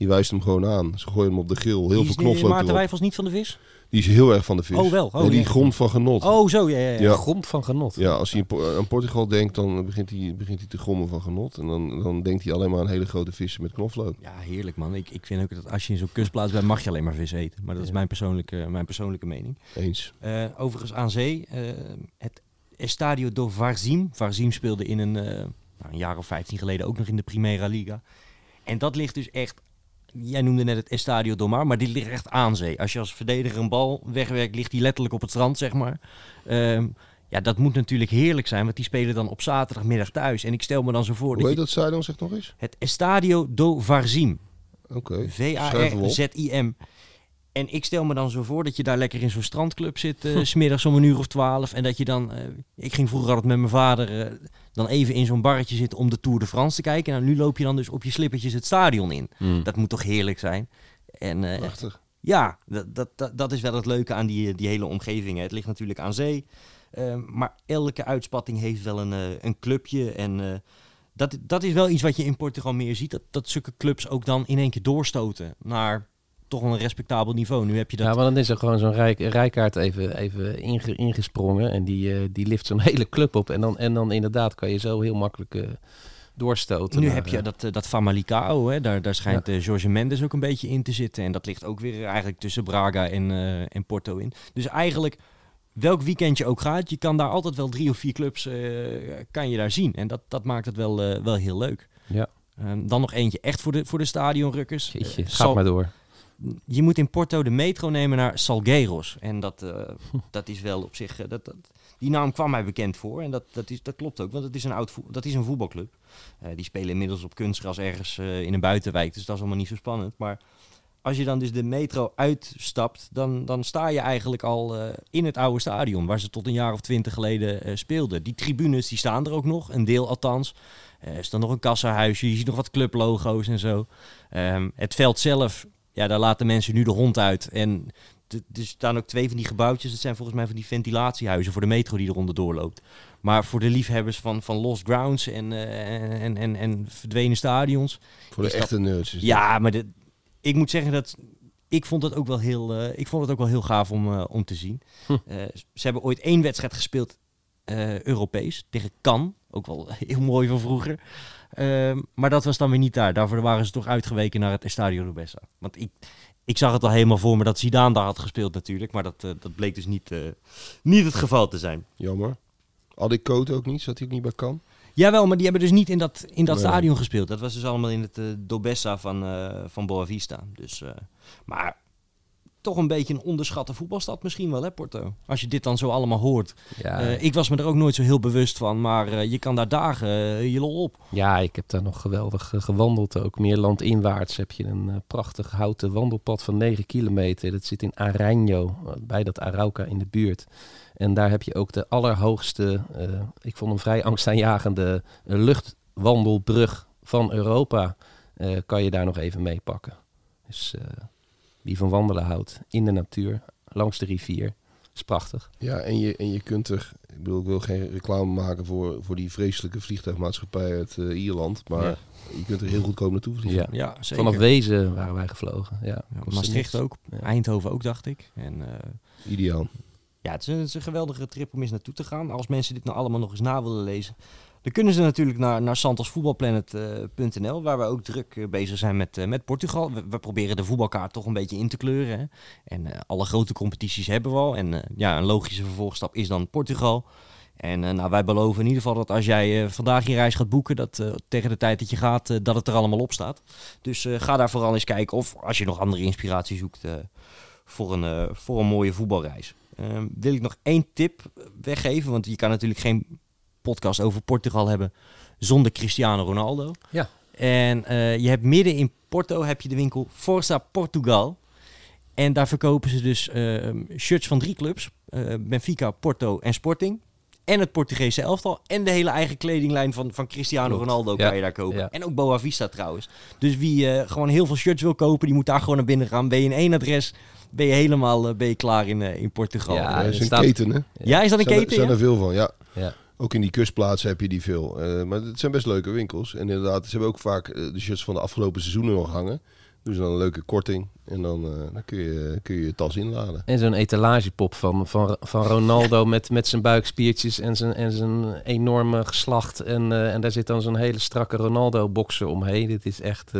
Die wijst hem gewoon aan. Ze gooien hem op de grill. Heel veel knoflook Maarten erop. Wijfels niet van de vis? Die is heel erg van de vis. Oh, wel. Oh, nee, die ja. grond van genot. Oh, zo, ja, ja. ja. Ja. Grond van genot. Ja, als hij in Po- aan Portugal denkt, dan begint hij, begint hij te grommen van genot. En dan, dan denkt hij alleen maar aan hele grote vissen met knoflook. Ja, heerlijk man. Ik, ik vind ook dat als je in zo'n kustplaats bent, mag je alleen maar vis eten. Maar dat is Ja. mijn persoonlijke, mijn persoonlijke mening. Eens. Eh, overigens aan zee, eh, het Estadio do Varzim. Varzim speelde in een, eh, nou, een jaar of 15 geleden ook nog in de Primera Liga. En dat ligt dus echt, jij noemde net het Estadio do Mar, maar dit ligt echt aan zee. Als je als verdediger een bal wegwerkt, ligt die letterlijk op het strand, zeg maar. Ehm, ja, dat moet natuurlijk heerlijk zijn, want die spelen dan op zaterdagmiddag thuis. En ik stel me dan zo voor Hoe dat heet je, dat stadion, zeg nog eens? het Estadio do Varzim. Oké. Op. V-A-R-Z-I-M. En ik stel me dan zo voor dat je daar lekker in zo'n strandclub zit, eh, 's smiddags om een uur of twaalf. En dat je dan, eh, ik ging vroeger altijd met mijn vader eh, dan even in zo'n barretje zitten om de Tour de France te kijken. Nou, nu loop je dan dus op je slippertjes het stadion in. Mm. Dat moet toch heerlijk zijn? En eh, Prachtig. ja, dat, dat, dat, dat is wel het leuke aan die, die hele omgeving. hè. Het ligt natuurlijk aan zee. maar elke uitspatting heeft wel een, een clubje. En eh, dat, dat is wel iets wat je in Portugal meer ziet. Dat, dat zulke clubs ook dan in één keer doorstoten naar toch wel een respectabel niveau. Nu heb je dat... Ja, maar dan is er gewoon zo'n rijk, rijkaart even, even inge- ingesprongen. En die, eh, die lift zo'n hele club op. En dan, en dan inderdaad kan je zo heel makkelijk eh, doorstoten. Nu naar, heb je eh, dat, dat Famalicão, hè? Daar, daar schijnt eh Jorge Mendes ook een beetje in te zitten. En dat ligt ook weer eigenlijk tussen Braga en, en Porto in. Dus eigenlijk, welk weekend je ook gaat, je kan daar altijd wel drie of vier clubs kan je daar zien. En dat, dat maakt het wel, wel heel leuk. Ja. Ehm, dan nog eentje echt voor de, voor de stadionrukkers. Jeetje, Sal- maar door. Je moet in Porto de metro nemen naar Salgueiros. En dat, eh, dat is wel op zich... eh, dat, dat, die naam kwam mij bekend voor. En dat, dat, is, dat klopt ook, want het is een, oud dat is een voetbalclub. Eh, die spelen inmiddels op kunstgras ergens in een buitenwijk. Dus dat is allemaal niet zo spannend. Maar als je dan dus de metro uitstapt... dan, dan sta je eigenlijk al in het oude stadion... waar ze tot een jaar of twintig geleden speelden. Die tribunes die staan er ook nog, een deel althans. Er is dan nog een kassahuisje, je ziet nog wat clublogo's en zo. Ehm, het veld zelf, ja, daar laten mensen nu de hond uit. En er staan ook twee van die gebouwtjes. Dat zijn volgens mij van die ventilatiehuizen voor de metro die eronder doorloopt. Maar voor de liefhebbers van, van lost grounds en, eh, en, en, en verdwenen stadions. Voor de Is dat- echte nerds. Ja, maar ik moet zeggen dat ik vond het ook wel heel, eh, ik vond het ook wel heel gaaf om, eh, om te zien. Hm. Ze hebben ooit één wedstrijd gespeeld, Europees, tegen Cannes. Ook wel heel mooi van vroeger. Ehm, maar dat was dan weer niet daar. Daarvoor waren ze toch uitgeweken naar het Estadio Rubessa. Want ik, ik zag het al helemaal voor me dat Zidane daar had gespeeld natuurlijk. Maar dat, eh, dat bleek dus niet, eh, niet het geval te zijn. Jammer. Adik Koot ook niet? Zat hij ook niet bij Kan? Jawel, maar die hebben dus niet in dat, in dat Nee. stadion gespeeld. Dat was dus allemaal in het eh, Dobessa van, van Boavista. Dus, maar toch een beetje een onderschatte voetbalstad misschien wel, hè Porto? Als je dit dan zo allemaal hoort. Ja, Eh, ik was me er ook nooit zo heel bewust van, maar eh, je kan daar dagen eh, je lol op. ja, ik heb daar nog geweldig gewandeld ook. Meer landinwaarts heb je een prachtig houten wandelpad van 9 kilometer. Dat zit in Aranho, eh, bij dat Arauca in de buurt. En daar heb je ook de allerhoogste, ik vond hem vrij angstaanjagende luchtwandelbrug van Europa. kan je daar nog even meepakken. Dus wie van wandelen houdt in de natuur, langs de rivier, is prachtig. Ja, en je, en je kunt er... Ik bedoel, ik wil geen reclame maken voor, voor die vreselijke vliegtuigmaatschappij uit eh, Ierland. Maar Ja. je kunt er heel goedkoop naartoe vliegen. Ja. Ja, zeker. Vanaf Wezen waren wij gevlogen. Ja, Maastricht ook, Ja. Eindhoven ook, dacht ik. En eh, Ideaal. ja, het is, een, het is een geweldige trip om eens naartoe te gaan. Als mensen dit nou allemaal nog eens na willen lezen, dan kunnen ze natuurlijk naar, naar santosvoetbalplanet.nl, waar we ook druk eh, bezig zijn met, eh, met Portugal. We, proberen de voetbalkaart toch een beetje in te kleuren. En eh, alle grote competities hebben we al. En eh, ja, een logische vervolgstap is dan Portugal. En eh, nou, wij beloven in ieder geval dat als jij eh, vandaag je reis gaat boeken, dat eh, tegen de tijd dat je gaat, eh, dat het er allemaal op staat. Dus eh, ga daar vooral eens kijken. Of als je nog andere inspiratie zoekt eh, voor, een, eh, voor een mooie voetbalreis. Ehm, wil ik nog één tip weggeven? Want je kan natuurlijk geen podcast over Portugal hebben zonder Cristiano Ronaldo. Ja. En eh, je hebt midden in Porto heb je de winkel Forza Portugal. En daar verkopen ze dus eh, shirts van drie clubs. eh, Benfica, Porto en Sporting. En het Portugese elftal. En de hele eigen kledinglijn van, van Cristiano Klopt. Ronaldo Ja. kan je daar kopen. Ja. En ook Boa Vista trouwens. Dus wie eh, gewoon heel veel shirts wil kopen, die moet daar gewoon naar binnen gaan. Ben je in één adres, ben je helemaal ben je klaar in, in Portugal. Ja, Ja, dat is een staat- keten, hè? is dat een zijn, er- keten? zijn ja? er veel van, ja. Ja. Ook in die kustplaatsen heb je die veel. Eh, maar het zijn best leuke winkels. En inderdaad, ze hebben ook vaak eh, de shirts van de afgelopen seizoenen nog hangen. Doen ze dan een leuke korting. En dan, eh, dan kun, je, kun je je tas inladen. En zo'n etalagepop van, van, van Ronaldo met, met zijn buikspiertjes en zijn, en zijn enorme geslacht. En, en daar zit dan zo'n hele strakke Ronaldo-boxer omheen. Dit is echt,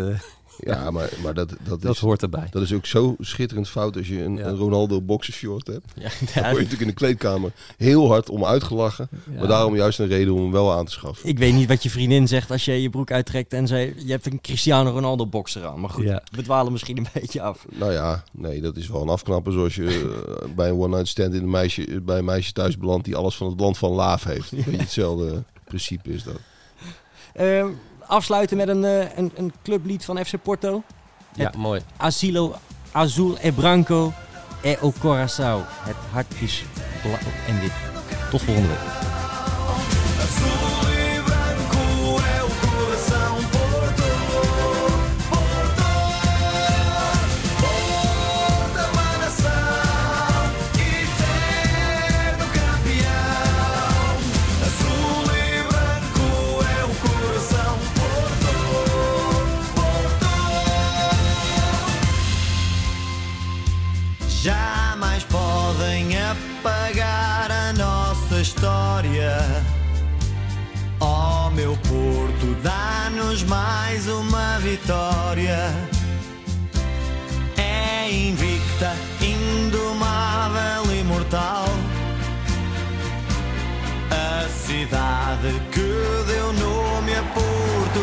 Ja, maar, maar dat, dat, dat is, hoort erbij. dat is ook zo schitterend fout als je een, Ja. een Ronaldo boxershort hebt. Ja, ja, word je natuurlijk in de kleedkamer heel hard om uitgelachen. Ja. Maar daarom juist een reden om hem wel aan te schaffen. Ik weet niet wat je vriendin zegt als je je broek uittrekt en zei, je hebt een Cristiano Ronaldo boxer aan. Maar goed, Ja. we dwalen misschien een beetje af. Nou ja, nee, dat is wel een afknappen zoals je eh, bij een one-night stand in een meisje, bij een meisje thuis belandt die alles van het land van Laaf heeft. Weet je, hetzelfde principe is dat. Ehm, afsluiten met een, eh, een, een clublied van FC Porto. Ja, mooi. Asilo azul é branco, é o coração. Het hart is blauw en wit. Tot volgende week. dá-nos mais uma vitória. É invicta, indomável, imortal. A cidade que deu nome a Porto.